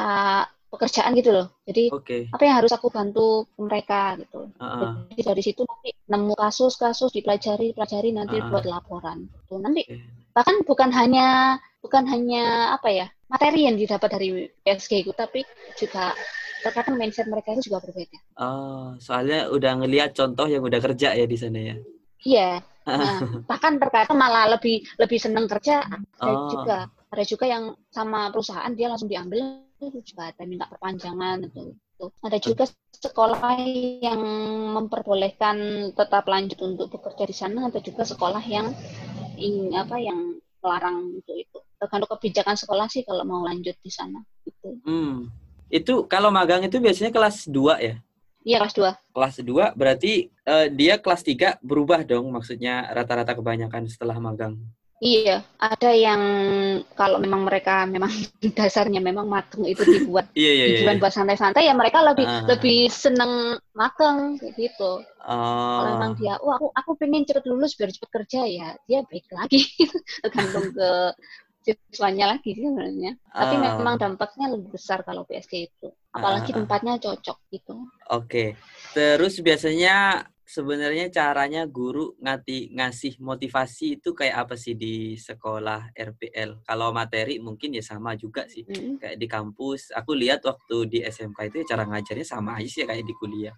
[SPEAKER 2] pekerjaan gitu loh jadi
[SPEAKER 1] Oke.
[SPEAKER 2] apa yang harus aku bantu mereka gitu
[SPEAKER 1] ah,
[SPEAKER 2] jadi dari situ nanti nemu kasus-kasus dipelajari, pelajari nanti
[SPEAKER 1] Ah.
[SPEAKER 2] buat laporan. Tuh, nanti
[SPEAKER 1] oke.
[SPEAKER 2] bahkan bukan hanya bukan hanya apa ya materi yang didapat dari PSG itu, tapi juga terkadang mindset mereka itu juga berbeda.
[SPEAKER 1] Oh, soalnya udah ngelihat contoh yang udah kerja ya di sana ya.
[SPEAKER 2] Iya. Nah, bahkan terkadang malah lebih lebih seneng kerja ada
[SPEAKER 1] Oh.
[SPEAKER 2] juga ada juga yang sama perusahaan dia langsung diambil itu juga ada minta perpanjangan itu. Tuh. Ada juga sekolah yang memperbolehkan tetap lanjut untuk bekerja di sana, ada juga sekolah yang ing, apa yang melarang untuk itu. Tergantung kebijakan sekolah sih kalau mau lanjut di sana. Gitu.
[SPEAKER 1] Hmm. Itu kalau magang itu biasanya kelas 2 ya?
[SPEAKER 2] Iya kelas 2.
[SPEAKER 1] Kelas 2 berarti eh, dia kelas 3 berubah dong maksudnya rata-rata kebanyakan setelah magang.
[SPEAKER 2] Iya, ada yang kalau memang mereka memang dasarnya memang magang itu dibuat
[SPEAKER 1] Iya iya iya.
[SPEAKER 2] tujuan buat santai-santai ya mereka lebih
[SPEAKER 1] Ah.
[SPEAKER 2] lebih seneng magang kayak gitu. Kalau
[SPEAKER 1] Oh.
[SPEAKER 2] memang dia, oh aku aku pengen cepet lulus biar cepet kerja ya, dia baik lagi tergantung ke siswanya lagi sih sebenarnya. Tapi
[SPEAKER 1] Ah.
[SPEAKER 2] memang dampaknya lebih besar kalau PSG itu, apalagi
[SPEAKER 1] Ah, ah, ah.
[SPEAKER 2] tempatnya cocok gitu.
[SPEAKER 1] Oke. Terus biasanya sebenarnya caranya guru ngati ngasih motivasi itu kayak apa sih di sekolah RPL? Kalau materi mungkin ya sama juga sih.
[SPEAKER 2] Mm.
[SPEAKER 1] Kayak di kampus, aku lihat waktu di SMK itu cara ngajarnya sama aja sih kayak di kuliah.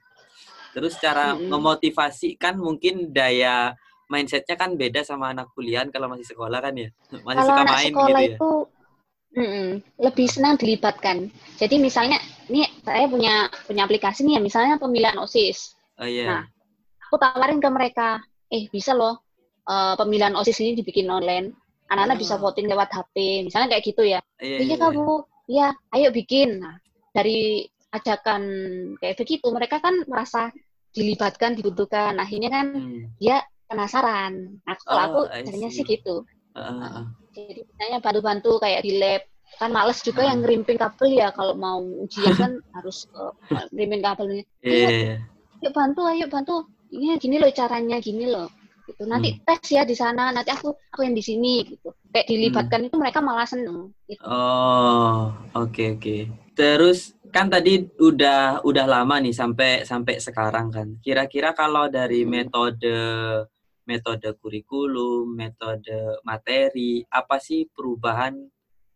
[SPEAKER 1] Terus cara
[SPEAKER 2] Mm-mm.
[SPEAKER 1] memotivasi kan mungkin daya mindsetnya kan beda sama anak kuliah kalau masih sekolah kan ya. Masih
[SPEAKER 2] Kalau
[SPEAKER 1] suka
[SPEAKER 2] anak
[SPEAKER 1] main
[SPEAKER 2] sekolah
[SPEAKER 1] gitu ya.
[SPEAKER 2] itu mm-mm, lebih senang dilibatkan. Jadi misalnya, ini saya punya punya aplikasi nih ya, misalnya pemilihan OSIS.
[SPEAKER 1] Oh iya.
[SPEAKER 2] Nah, aku tawarin ke mereka, eh bisa loh eh, pemilihan OSIS ini dibikin online. Anak-anak bisa
[SPEAKER 1] Ah.
[SPEAKER 2] voting lewat HP, misalnya kayak gitu ya.
[SPEAKER 1] Iya,
[SPEAKER 2] Iya
[SPEAKER 1] iya,
[SPEAKER 2] kamu, ya ayo bikin. Nah, dari ajakan kayak begitu, mereka kan merasa dilibatkan, dibutuhkan. Akhirnya kan
[SPEAKER 1] Hmm.
[SPEAKER 2] dia penasaran. Nah, kalau
[SPEAKER 1] Oh,
[SPEAKER 2] aku caranya sih gitu.
[SPEAKER 1] Ah, ah, ah.
[SPEAKER 2] Jadi misalnya bantu-bantu kayak di lab. Kan males juga
[SPEAKER 1] Ah.
[SPEAKER 2] yang ngerimping kabel ya kalau mau ujian kan harus uh, ngerimping kabelnya.
[SPEAKER 1] Iya, iya, iya.
[SPEAKER 2] Ayo bantu, ayo bantu. Ini gini loh caranya, gini loh. gitu nanti hmm. tes ya di sana nanti aku aku yang di sini gitu kayak dilibatkan hmm. itu mereka malah seneng gitu.
[SPEAKER 1] oh oke okay, oke okay. terus kan tadi udah udah lama nih sampai sampai sekarang kan kira-kira kalau dari hmm. metode metode kurikulum metode materi apa sih perubahan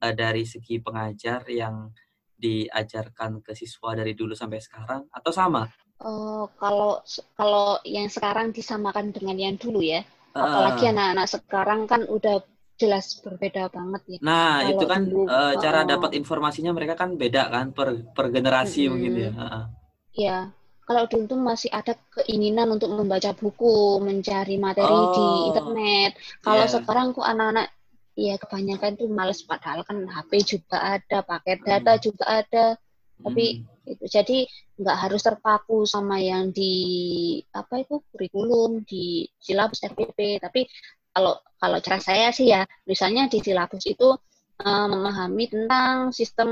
[SPEAKER 1] uh, dari segi pengajar yang diajarkan ke siswa dari dulu sampai sekarang atau sama
[SPEAKER 2] Uh, kalau kalau yang sekarang disamakan dengan yang dulu ya, uh, apalagi anak-anak sekarang kan udah jelas berbeda banget ya.
[SPEAKER 1] Nah kalau itu kan dulu, uh, cara uh, dapat informasinya mereka kan beda kan per per generasi uh, mungkin ya. Uh,
[SPEAKER 2] Iya, kalau dulu tuh masih ada keinginan untuk membaca buku, mencari materi oh, di internet. Kalau yeah. sekarang kok anak-anak ya kebanyakan tuh males padahal kan HP juga ada, paket data hmm. juga ada. Tapi hmm. itu jadi nggak harus terpaku sama yang di apa itu kurikulum di silabus RPP tapi kalau kalau cara saya sih ya misalnya di silabus itu uh, memahami tentang sistem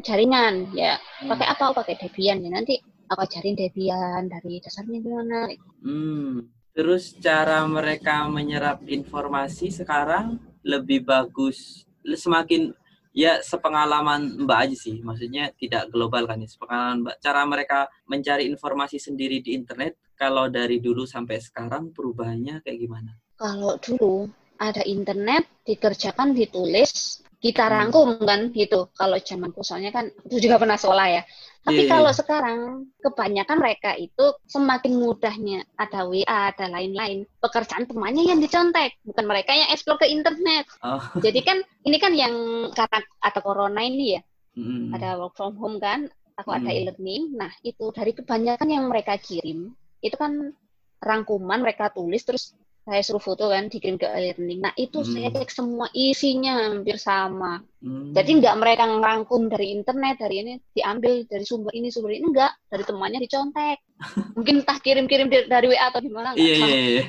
[SPEAKER 2] jaringan. Ya pakai apa? Pakai Debian. Ya nanti aku ajarin Debian dari dasarnya gimana
[SPEAKER 1] hmm. terus cara mereka menyerap informasi sekarang lebih bagus semakin ya sepengalaman Mbak aja sih, maksudnya tidak global kan ya, sepengalaman Mbak. Cara mereka mencari informasi sendiri di internet, kalau dari dulu sampai sekarang perubahannya kayak gimana?
[SPEAKER 2] Kalau dulu ada internet, dikerjakan, ditulis, kita hmm. rangkum kan gitu. Kalau zamanku soalnya kan itu juga pernah sekolah ya. Tapi yeah, iya. kalau yeah. sekarang kebanyakan mereka itu semakin mudahnya ada WA, ada lain-lain. Pekerjaan temannya yang dicontek, bukan mereka yang explore ke internet. Oh. Jadi kan ini kan yang karena ada corona ini ya. Mm. Ada work from home kan, aku mm. ada hmm. e-learning. Nah, itu dari kebanyakan yang mereka kirim, itu kan rangkuman mereka tulis terus saya suruh foto kan dikirim ke e-learning. Nah itu hmm. saya cek semua isinya hampir sama. Hmm. Jadi nggak mereka ngerangkum dari internet dari ini diambil dari sumber ini sumber ini enggak dari temannya dicontek. Mungkin entah kirim-kirim dari WA atau gimana
[SPEAKER 1] Iya iya iya.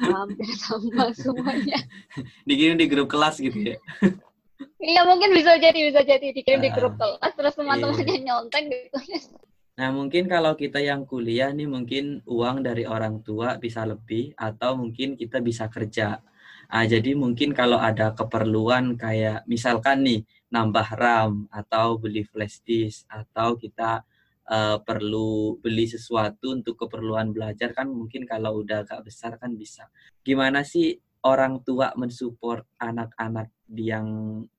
[SPEAKER 2] hampir sama semuanya.
[SPEAKER 1] dikirim di grup kelas gitu ya.
[SPEAKER 2] Iya mungkin bisa jadi bisa jadi dikirim uh, di grup kelas terus teman-temannya iya. nyontek gitu.
[SPEAKER 1] Nah, mungkin kalau kita yang kuliah nih mungkin uang dari orang tua bisa lebih atau mungkin kita bisa kerja. Nah, jadi mungkin kalau ada keperluan kayak misalkan nih nambah RAM atau beli flash disk atau kita uh, perlu beli sesuatu untuk keperluan belajar kan mungkin kalau udah agak besar kan bisa. Gimana sih orang tua mensupport anak-anak yang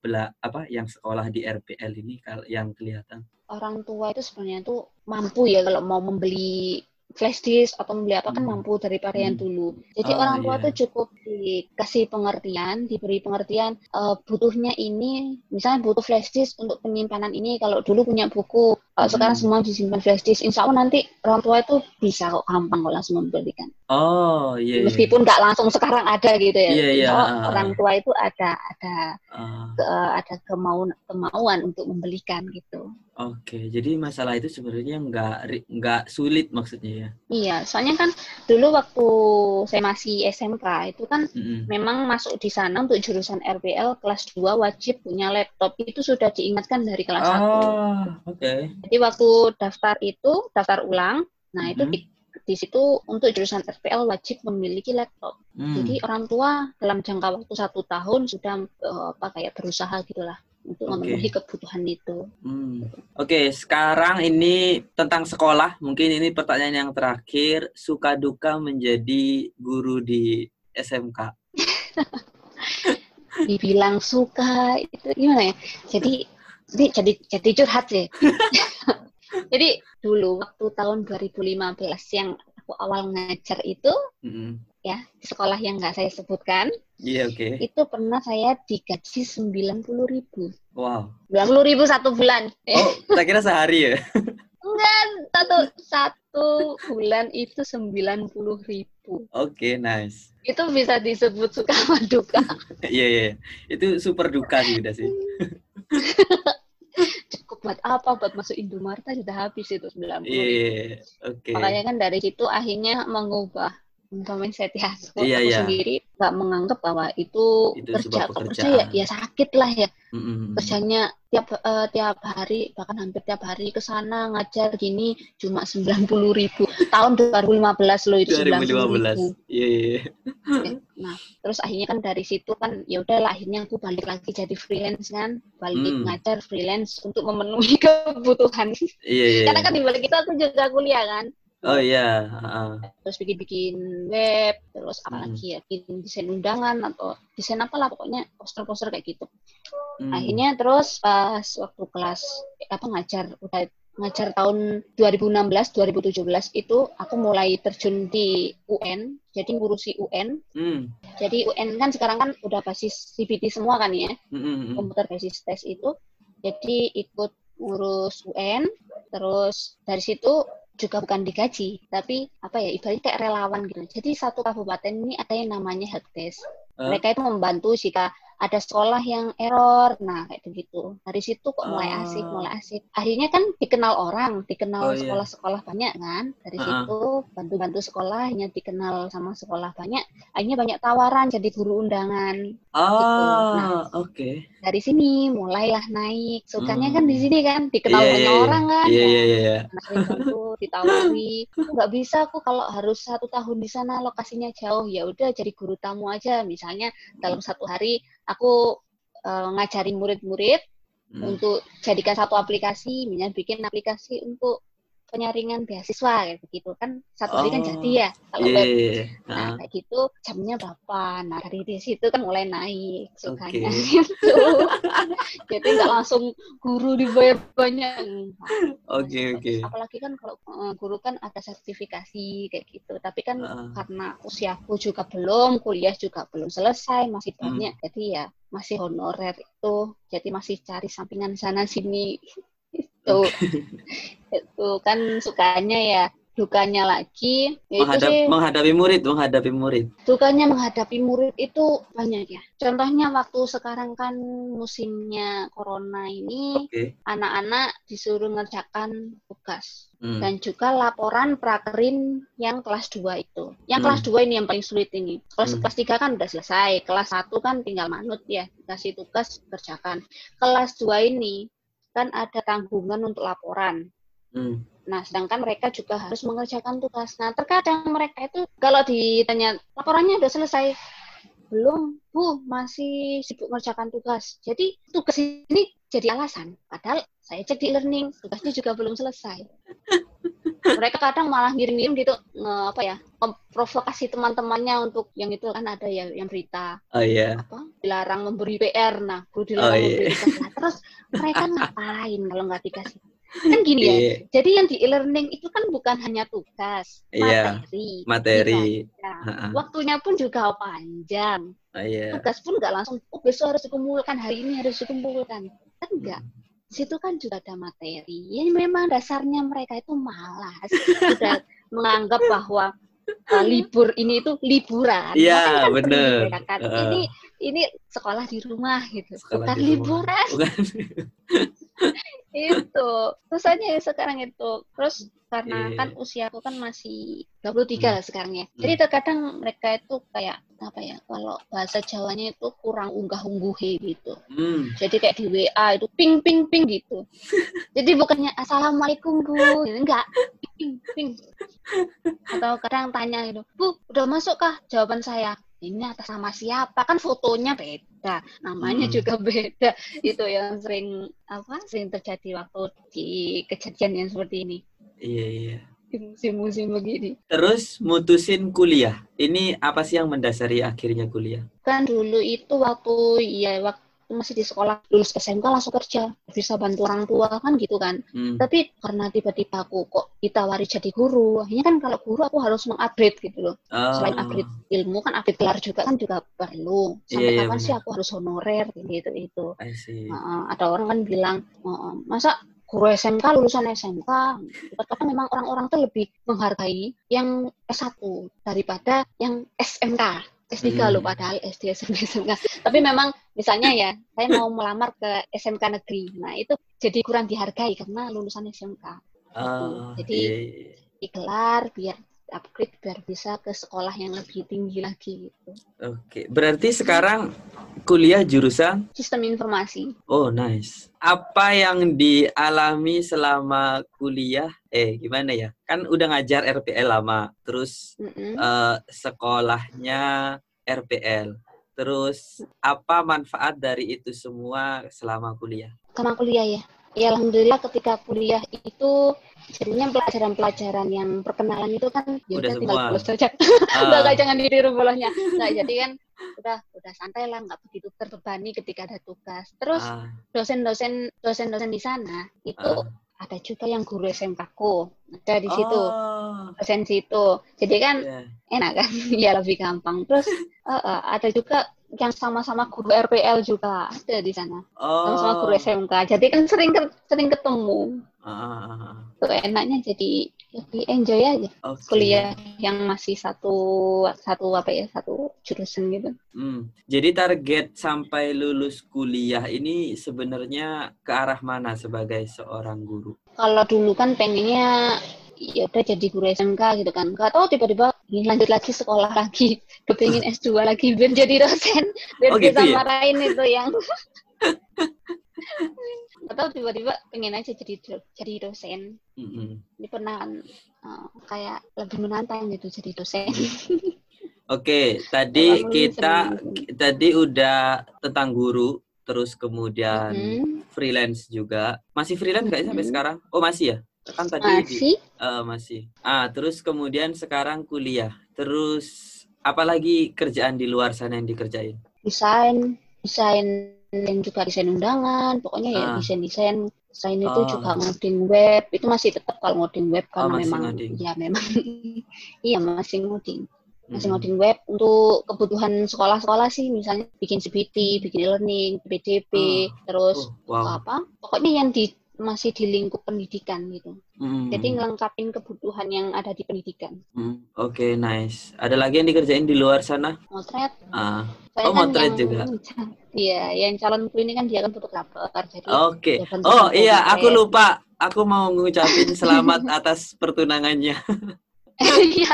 [SPEAKER 1] bela apa yang sekolah di RPL ini kalau yang kelihatan?
[SPEAKER 2] orang tua itu sebenarnya tuh mampu ya kalau mau membeli flash disk atau membeli apa kan hmm. mampu daripada yang hmm. dulu. Jadi oh, orang tua iya. tuh cukup dikasih pengertian, diberi pengertian uh, butuhnya ini, misalnya butuh flash disk untuk penyimpanan ini. Kalau dulu punya buku, uh, hmm. sekarang semua disimpan flash disk. Insya Allah nanti orang tua itu bisa kok gampang kok langsung membelikan.
[SPEAKER 1] Oh iya.
[SPEAKER 2] Yeah, Meskipun nggak yeah. langsung sekarang ada gitu ya. Yeah, yeah. uh, orang tua itu ada ada uh. ke, ada kemauan kemauan untuk membelikan gitu.
[SPEAKER 1] Oke, jadi masalah itu sebenarnya nggak nggak sulit maksudnya ya?
[SPEAKER 2] Iya, soalnya kan dulu waktu saya masih SMK itu kan mm-hmm. memang masuk di sana untuk jurusan RPL kelas 2 wajib punya laptop itu sudah diingatkan dari kelas
[SPEAKER 1] oh, 1. oke. Okay.
[SPEAKER 2] Jadi waktu daftar itu daftar ulang, nah mm-hmm. itu di, di situ untuk jurusan RPL wajib memiliki laptop. Mm. Jadi orang tua dalam jangka waktu satu tahun sudah uh, apa kayak berusaha gitulah untuk okay. memenuhi kebutuhan itu.
[SPEAKER 1] Hmm. Oke, okay, sekarang ini tentang sekolah. Mungkin ini pertanyaan yang terakhir. Suka duka menjadi guru di SMK.
[SPEAKER 2] Dibilang suka itu gimana ya? Jadi ini jadi jadi curhat sih. jadi dulu waktu tahun 2015 yang aku awal ngajar itu, mm -hmm ya di sekolah yang nggak saya sebutkan.
[SPEAKER 1] Iya yeah, oke. Okay.
[SPEAKER 2] Itu pernah saya digaji sembilan puluh ribu.
[SPEAKER 1] Wow.
[SPEAKER 2] Sembilan puluh ribu satu bulan.
[SPEAKER 1] Oh, saya kira sehari ya?
[SPEAKER 2] Enggak, satu satu bulan itu sembilan puluh ribu.
[SPEAKER 1] Oke, okay, nice.
[SPEAKER 2] Itu bisa disebut suka sama duka.
[SPEAKER 1] Iya iya, itu super duka sih udah sih.
[SPEAKER 2] cukup buat apa buat masuk Indomaret sudah habis itu sembilan puluh.
[SPEAKER 1] Iya, yeah, oke. Okay.
[SPEAKER 2] Makanya kan dari situ akhirnya mengubah mindset ya.
[SPEAKER 1] Iya,
[SPEAKER 2] aku
[SPEAKER 1] iya.
[SPEAKER 2] sendiri nggak menganggap bahwa itu,
[SPEAKER 1] Itu
[SPEAKER 2] kerja. kerja ya, ya sakit lah ya.
[SPEAKER 1] Mm-mm.
[SPEAKER 2] Kerjanya tiap eh, tiap hari bahkan hampir tiap hari ke sana ngajar gini cuma 90.000 ribu. Tahun 2015 loh itu 90.000 ribu.
[SPEAKER 1] 2015. Iya, iya, iya.
[SPEAKER 2] Nah, terus akhirnya kan dari situ kan ya udahlah akhirnya aku balik lagi jadi freelance kan, balik
[SPEAKER 1] Hmm.
[SPEAKER 2] ngajar freelance untuk memenuhi kebutuhan.
[SPEAKER 1] Iya, iya.
[SPEAKER 2] Karena kan di balik itu aku juga kuliah kan.
[SPEAKER 1] Oh iya, heeh.
[SPEAKER 2] terus bikin-bikin web, terus
[SPEAKER 1] Hmm.
[SPEAKER 2] apalagi ya bikin desain undangan atau desain apalah pokoknya poster-poster kayak gitu.
[SPEAKER 1] Hmm.
[SPEAKER 2] Akhirnya terus pas waktu kelas apa ngajar udah ngajar tahun 2016 2017 itu aku mulai terjun di UN jadi ngurusi UN
[SPEAKER 1] Hmm.
[SPEAKER 2] jadi UN kan sekarang kan udah basis CBT semua kan ya
[SPEAKER 1] Mm-mm.
[SPEAKER 2] komputer basis tes itu jadi ikut ngurus UN terus dari situ juga bukan digaji tapi apa ya ibaratnya kayak relawan gitu. Jadi satu kabupaten ini ada yang namanya helpdesk. Mereka itu membantu jika ada sekolah yang error nah kayak begitu dari situ kok mulai
[SPEAKER 1] Ah.
[SPEAKER 2] asik mulai asik akhirnya kan dikenal orang
[SPEAKER 1] Oh,
[SPEAKER 2] dikenal
[SPEAKER 1] iya.
[SPEAKER 2] sekolah-sekolah banyak kan dari
[SPEAKER 1] Ah.
[SPEAKER 2] situ bantu-bantu sekolah akhirnya dikenal sama sekolah banyak akhirnya banyak tawaran jadi guru undangan
[SPEAKER 1] Ah, oke.
[SPEAKER 2] dari sini mulailah naik sukanya
[SPEAKER 1] Hmm.
[SPEAKER 2] kan di sini kan dikenal
[SPEAKER 1] Iya,
[SPEAKER 2] banyak
[SPEAKER 1] iya, iya.
[SPEAKER 2] orang kan
[SPEAKER 1] Iya,
[SPEAKER 2] Ya,
[SPEAKER 1] iya, iya.
[SPEAKER 2] nah, ditawari "Aku nggak bisa aku kalau harus satu tahun di sana lokasinya jauh ya udah jadi guru tamu aja misalnya dalam satu hari aku eh, ngajari murid-murid
[SPEAKER 1] Hmm.
[SPEAKER 2] untuk jadikan satu aplikasi misalnya bikin aplikasi untuk penyaringan beasiswa kayak begitu kan satu hari kan
[SPEAKER 1] Oh,
[SPEAKER 2] jadi ya kalau
[SPEAKER 1] Iya,
[SPEAKER 2] web
[SPEAKER 1] iya, iya.
[SPEAKER 2] Nah,
[SPEAKER 1] Heeh.
[SPEAKER 2] kayak gitu jamnya berapa? Nah, dari di situ kan mulai naik sukanya
[SPEAKER 1] Oke.
[SPEAKER 2] gitu. Jadi nggak langsung guru dibayar banyak.
[SPEAKER 1] Oke,
[SPEAKER 2] Masih
[SPEAKER 1] oke.
[SPEAKER 2] bagus. Apalagi kan kalau eh, guru kan ada sertifikasi kayak gitu. Tapi kan
[SPEAKER 1] Heeh.
[SPEAKER 2] karena usiaku juga belum, kuliah juga belum selesai, masih
[SPEAKER 1] Hmm.
[SPEAKER 2] banyak. Jadi ya masih honorer itu. Jadi masih cari sampingan sana sini. itu. itu kan sukanya ya dukanya lagi ya itu
[SPEAKER 1] Menghadap,
[SPEAKER 2] sih
[SPEAKER 1] menghadapi murid, menghadapi murid.
[SPEAKER 2] Dukanya menghadapi murid itu banyak ya. Contohnya waktu sekarang kan musimnya corona ini, anak-anak disuruh ngerjakan tugas.
[SPEAKER 1] Hmm.
[SPEAKER 2] Dan juga laporan prakerin yang kelas 2 itu. Yang
[SPEAKER 1] Hmm.
[SPEAKER 2] kelas 2 ini yang paling sulit ini. Kelas,
[SPEAKER 1] Hmm.
[SPEAKER 2] kelas 3 kan udah selesai. Kelas 1 kan tinggal manut ya. Dikasih tugas, kerjakan. Kelas 2 ini kan ada tanggungan untuk laporan.
[SPEAKER 1] Hmm.
[SPEAKER 2] Nah, sedangkan mereka juga harus mengerjakan tugas. Nah, terkadang mereka itu kalau ditanya laporannya udah selesai, belum, Bu, masih sibuk mengerjakan tugas. Jadi tugas ini jadi alasan. Padahal saya cek di learning, tugasnya juga belum selesai. Mereka kadang malah ngirim-ngirim gitu, nge- apa ya, memprovokasi teman-temannya untuk yang itu kan ada ya yang berita
[SPEAKER 1] Oh iya.
[SPEAKER 2] apa dilarang memberi PR. Nah, guru dilarang
[SPEAKER 1] Oh, iya.
[SPEAKER 2] memberi tugas. Nah, terus mereka ngapain kalau nggak dikasih? Kan gini ya,
[SPEAKER 1] Iya,
[SPEAKER 2] jadi yang di e-learning itu kan bukan hanya tugas,
[SPEAKER 1] Iya,
[SPEAKER 2] materi,
[SPEAKER 1] materi.
[SPEAKER 2] dibaca.
[SPEAKER 1] Heeh.
[SPEAKER 2] waktunya pun juga panjang.
[SPEAKER 1] Oh iya.
[SPEAKER 2] Tugas pun nggak langsung, oh besok harus dikumpulkan, hari ini harus dikumpulkan. Kan enggak. Di situ kan juga ada materi. Ya memang dasarnya mereka itu malas. Sudah menganggap bahwa uh, libur ini itu liburan.
[SPEAKER 1] Iya,
[SPEAKER 2] kan
[SPEAKER 1] bener. Heeh.
[SPEAKER 2] Ini ini sekolah di rumah gitu,
[SPEAKER 1] Sekolah
[SPEAKER 2] bukan liburan
[SPEAKER 1] Bukan.
[SPEAKER 2] itu terus aja ya sekarang itu terus karena
[SPEAKER 1] Iya.
[SPEAKER 2] kan usiaku kan masih 23 lah sekarang ya
[SPEAKER 1] Hmm.
[SPEAKER 2] jadi terkadang mereka itu kayak apa ya kalau bahasa Jawanya itu kurang unggah-ungguhe gitu.
[SPEAKER 1] Hmm.
[SPEAKER 2] jadi kayak di WA itu ping ping ping gitu. Jadi bukannya assalamualaikum bu. Enggak. Ping ping. Atau kadang tanya gitu bu udah masuk kah? Jawaban saya ini atas nama siapa? Kan fotonya beda namanya
[SPEAKER 1] Hmm.
[SPEAKER 2] juga beda. Itu yang sering apa sering terjadi waktu di kejadian yang seperti ini.
[SPEAKER 1] Iya, iya.
[SPEAKER 2] Di musim-musim begini
[SPEAKER 1] Terus mutusin kuliah. Ini apa sih yang mendasari akhirnya kuliah?
[SPEAKER 2] kan dulu itu waktu ya waktu masih di sekolah lulus SMK langsung kerja bisa bantu orang tua kan gitu kan
[SPEAKER 1] Hmm.
[SPEAKER 2] tapi karena tiba-tiba aku kok ditawari jadi guru akhirnya kan kalau guru aku harus mengupgrade gitu loh
[SPEAKER 1] Oh.
[SPEAKER 2] selain upgrade ilmu kan upgrade gelar juga kan juga perlu sampai
[SPEAKER 1] Iya, iya,
[SPEAKER 2] kapan sih
[SPEAKER 1] benar.
[SPEAKER 2] aku harus honorer gitu itu. Heeh, ada orang kan bilang "Heeh, masa guru SMK lulusan SMK terkadang memang orang-orang tuh lebih menghargai yang S1 daripada yang SMK S3
[SPEAKER 1] Hmm.
[SPEAKER 2] loh padahal SD SMP SMK tapi memang misalnya ya saya mau melamar ke SMK negeri. Nah itu jadi kurang dihargai karena lulusan SMK
[SPEAKER 1] Ah,
[SPEAKER 2] Jadi,
[SPEAKER 1] iya, iya.
[SPEAKER 2] digelar biar upgrade biar bisa ke sekolah yang lebih tinggi lagi gitu.
[SPEAKER 1] Oke, berarti sekarang kuliah jurusan
[SPEAKER 2] Sistem informasi.
[SPEAKER 1] Oh, nice. Apa yang dialami selama kuliah? Eh, gimana ya? Kan udah ngajar RPL lama, terus
[SPEAKER 2] Mm-mm.
[SPEAKER 1] eh, sekolahnya RPL. Terus apa manfaat dari itu semua selama kuliah?
[SPEAKER 2] Sama kuliah ya. Ya alhamdulillah ketika kuliah itu jadinya pelajaran-pelajaran yang perkenalan itu kan ya
[SPEAKER 1] Udah
[SPEAKER 2] tinggal bolos saja.
[SPEAKER 1] Ah,
[SPEAKER 2] Enggak jangan ditiru bolanya. Enggak jadi kan udah udah santai lah nggak begitu terbebani ketika ada tugas. Terus
[SPEAKER 1] ah,
[SPEAKER 2] dosen-dosen dosen-dosen di sana itu
[SPEAKER 1] ah.
[SPEAKER 2] ada juga yang guru SMK ku ada di situ
[SPEAKER 1] Oh,
[SPEAKER 2] dosen situ jadi kan
[SPEAKER 1] ya.
[SPEAKER 2] enak kan ya lebih gampang terus eh, eh, ada juga yang sama-sama guru RPL juga ada di sana
[SPEAKER 1] Oh.
[SPEAKER 2] sama-sama guru SMK jadi kan sering ke- sering ketemu
[SPEAKER 1] Ah, ah, ah.
[SPEAKER 2] tuh enaknya jadi lebih enjoy aja
[SPEAKER 1] Oke.
[SPEAKER 2] kuliah yang masih satu satu apa ya satu jurusan gitu
[SPEAKER 1] Hmm. Jadi target sampai lulus kuliah ini sebenarnya ke arah mana sebagai seorang guru?
[SPEAKER 2] kalau dulu kan pengennya ya udah jadi guru SMK gitu kan nggak tahu tiba-tiba ingin lanjut lagi sekolah lagi kepingin S2 lagi biar jadi dosen biar
[SPEAKER 1] Oh, gitu
[SPEAKER 2] bisa
[SPEAKER 1] ya?
[SPEAKER 2] marahin itu yang nggak tahu tiba-tiba pengen aja jadi jadi dosen
[SPEAKER 1] Mm-mm.
[SPEAKER 2] ini pernah kan eh, kayak lebih menantang gitu jadi dosen
[SPEAKER 1] Oke, tadi kita
[SPEAKER 2] sering-
[SPEAKER 1] tadi udah tentang guru, terus kemudian
[SPEAKER 2] Hmm,
[SPEAKER 1] freelance juga. Masih freelance nggak sih sampai sekarang? Oh masih ya? Kan tadi di-
[SPEAKER 2] masih
[SPEAKER 1] eh, masih. Ah, terus kemudian sekarang kuliah. Terus apalagi kerjaan di luar sana yang dikerjain?
[SPEAKER 2] desain desain dan juga desain undangan pokoknya ya
[SPEAKER 1] Ah.
[SPEAKER 2] desain desain desain itu
[SPEAKER 1] Oh.
[SPEAKER 2] juga ngoding web itu masih tetap kalau ngoding web
[SPEAKER 1] Oh,
[SPEAKER 2] karena
[SPEAKER 1] masih
[SPEAKER 2] memang
[SPEAKER 1] ngoding.
[SPEAKER 2] ya memang iya masih ngoding masih
[SPEAKER 1] Mm-mm.
[SPEAKER 2] ngoding web untuk kebutuhan sekolah-sekolah sih misalnya bikin CBT bikin e-learning PDP terus
[SPEAKER 1] Oh, wow.
[SPEAKER 2] apa pokoknya yang di masih di lingkup pendidikan gitu
[SPEAKER 1] Mm.
[SPEAKER 2] jadi ngelengkapin kebutuhan yang ada di pendidikan
[SPEAKER 1] Mm, Oke, nice. Ada lagi yang dikerjain di luar sana?
[SPEAKER 2] motret
[SPEAKER 1] Ah,
[SPEAKER 2] saya
[SPEAKER 1] Oh,
[SPEAKER 2] kan
[SPEAKER 1] motret
[SPEAKER 2] yang
[SPEAKER 1] juga.
[SPEAKER 2] iya yang calonku ini kan dia kan fotografer jadi
[SPEAKER 1] Oke.
[SPEAKER 2] Bentuk
[SPEAKER 1] Oh iya, aku lupa. Aku mau ngucapin selamat atas pertunangannya.
[SPEAKER 2] Iya.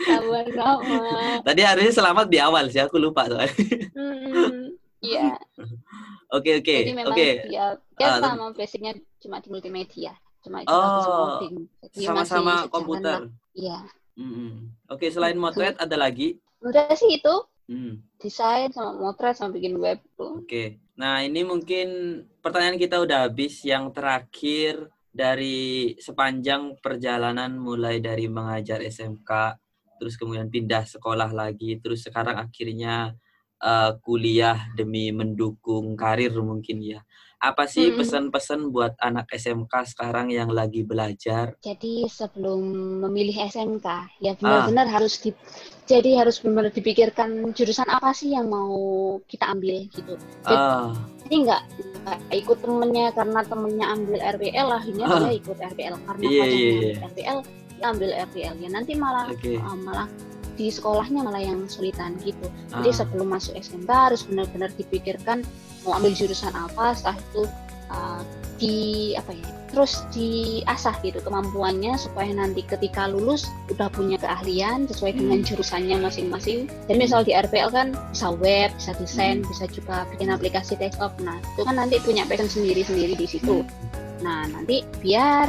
[SPEAKER 2] Sama-sama.
[SPEAKER 1] Tadi harusnya selamat di awal sih, aku lupa soalnya.
[SPEAKER 2] Hmm, Iya.
[SPEAKER 1] Oke oke
[SPEAKER 2] Jadi memang
[SPEAKER 1] oke.
[SPEAKER 2] dia, dia
[SPEAKER 1] Ah,
[SPEAKER 2] sama basicnya cuma di multimedia. Cuma itu
[SPEAKER 1] Oh, Sama-sama komputer.
[SPEAKER 2] Iya.
[SPEAKER 1] Mm-mm. Oke, selain motret ada lagi?
[SPEAKER 2] Udah sih itu
[SPEAKER 1] Hmm,
[SPEAKER 2] desain sama motret sama bikin web tuh.
[SPEAKER 1] Oke. Nah ini mungkin pertanyaan kita udah habis. Yang terakhir dari sepanjang perjalanan mulai dari mengajar SMK, terus kemudian pindah sekolah lagi, terus sekarang akhirnya eh, kuliah demi mendukung karir mungkin ya. Apa sih
[SPEAKER 2] Mm-mm.
[SPEAKER 1] pesan-pesan buat anak SMK sekarang yang lagi belajar?
[SPEAKER 2] Jadi sebelum memilih SMK, ya
[SPEAKER 1] Ah.
[SPEAKER 2] benar-benar harus di, jadi harus benar dipikirkan jurusan apa sih yang mau kita ambil gitu. Jadi,
[SPEAKER 1] Ah,
[SPEAKER 2] Jadi nggak ikut temennya karena temennya ambil RPL akhirnya
[SPEAKER 1] Ah.
[SPEAKER 2] dia ikut RPL karena pacarnya
[SPEAKER 1] iya,
[SPEAKER 2] ambil
[SPEAKER 1] iya.
[SPEAKER 2] RPL dia ambil RPL ya nanti malah
[SPEAKER 1] oke.
[SPEAKER 2] uh, malah di sekolahnya malah yang kesulitan gitu. Jadi
[SPEAKER 1] Ah,
[SPEAKER 2] sebelum masuk SMK harus benar-benar dipikirkan mau ambil jurusan apa setelah itu uh, di apa ya terus diasah gitu kemampuannya supaya nanti ketika lulus udah punya keahlian sesuai dengan
[SPEAKER 1] Hmm.
[SPEAKER 2] jurusannya masing-masing. Jadi misal di RPL kan bisa web, bisa desain,
[SPEAKER 1] Hmm.
[SPEAKER 2] bisa juga bikin aplikasi desktop. Nah itu kan nanti punya passion sendiri-sendiri di situ. Nah nanti biar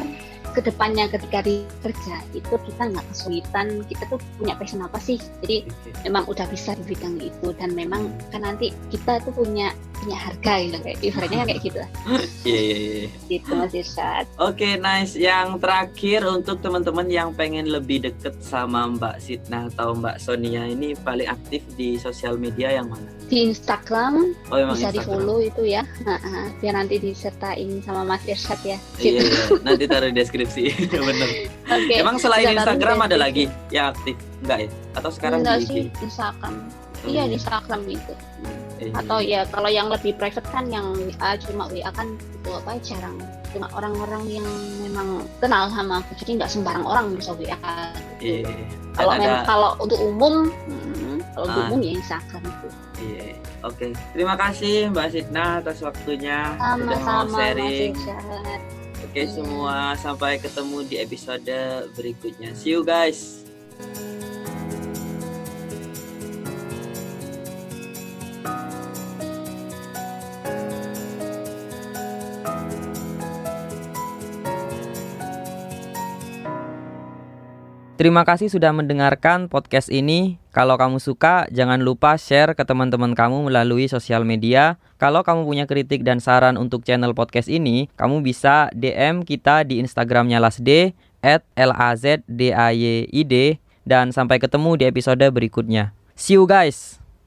[SPEAKER 2] ke depannya ketika di kerja itu kita nggak kesulitan, kita tuh punya passion apa sih? Jadi memang udah bisa di bidang itu dan memang kan nanti kita tuh punya punya harga gitu kayak ibaratnya kan kayak gitu lah
[SPEAKER 1] Iya iya iya.
[SPEAKER 2] gitu Mas Irsyad.
[SPEAKER 1] Oke, nice. Yang terakhir untuk teman-teman yang pengen lebih deket sama Mbak Sitna atau Mbak Sonia ini paling aktif di sosial media yang mana?
[SPEAKER 2] Di Instagram
[SPEAKER 1] Oh,
[SPEAKER 2] bisa di
[SPEAKER 1] Instagram.
[SPEAKER 2] follow itu ya, Nah, biar nanti disertain sama Mas Irsyad ya.
[SPEAKER 1] Iya, iya. nanti taruh di deskripsi. Bener.
[SPEAKER 2] Oke.
[SPEAKER 1] Emang selain
[SPEAKER 2] di
[SPEAKER 1] Instagram ada
[SPEAKER 2] deskripsi.
[SPEAKER 1] lagi yang aktif? Enggak ya? Atau sekarang
[SPEAKER 2] Enggak
[SPEAKER 1] di IG?
[SPEAKER 2] sih Instagram.
[SPEAKER 1] Oh,
[SPEAKER 2] iya di Instagram itu.
[SPEAKER 1] Iya.
[SPEAKER 2] Atau ya kalau yang lebih private kan yang WA cuma WA kan itu apa jarang cuma orang-orang yang memang kenal sama aku jadi nggak sembarang orang bisa WA
[SPEAKER 1] Iya. Dan
[SPEAKER 2] kalau
[SPEAKER 1] ada
[SPEAKER 2] kalau untuk umum hmm, kalau untuk
[SPEAKER 1] Ah.
[SPEAKER 2] umum ya Instagram itu
[SPEAKER 1] Iya. Oke, terima kasih Mbak Sitna atas waktunya udah mau
[SPEAKER 2] sama-sama Mas
[SPEAKER 1] Oke semua, sampai ketemu di episode berikutnya. See you guys. Terima kasih sudah mendengarkan podcast ini. Kalau kamu suka, jangan lupa share ke teman-teman kamu melalui sosial media. Kalau kamu punya kritik dan saran untuk channel podcast ini, kamu bisa DM kita di Instagramnya Lasd at L-A-Z-D-A-Y-I-D dan sampai ketemu di episode berikutnya. See you guys!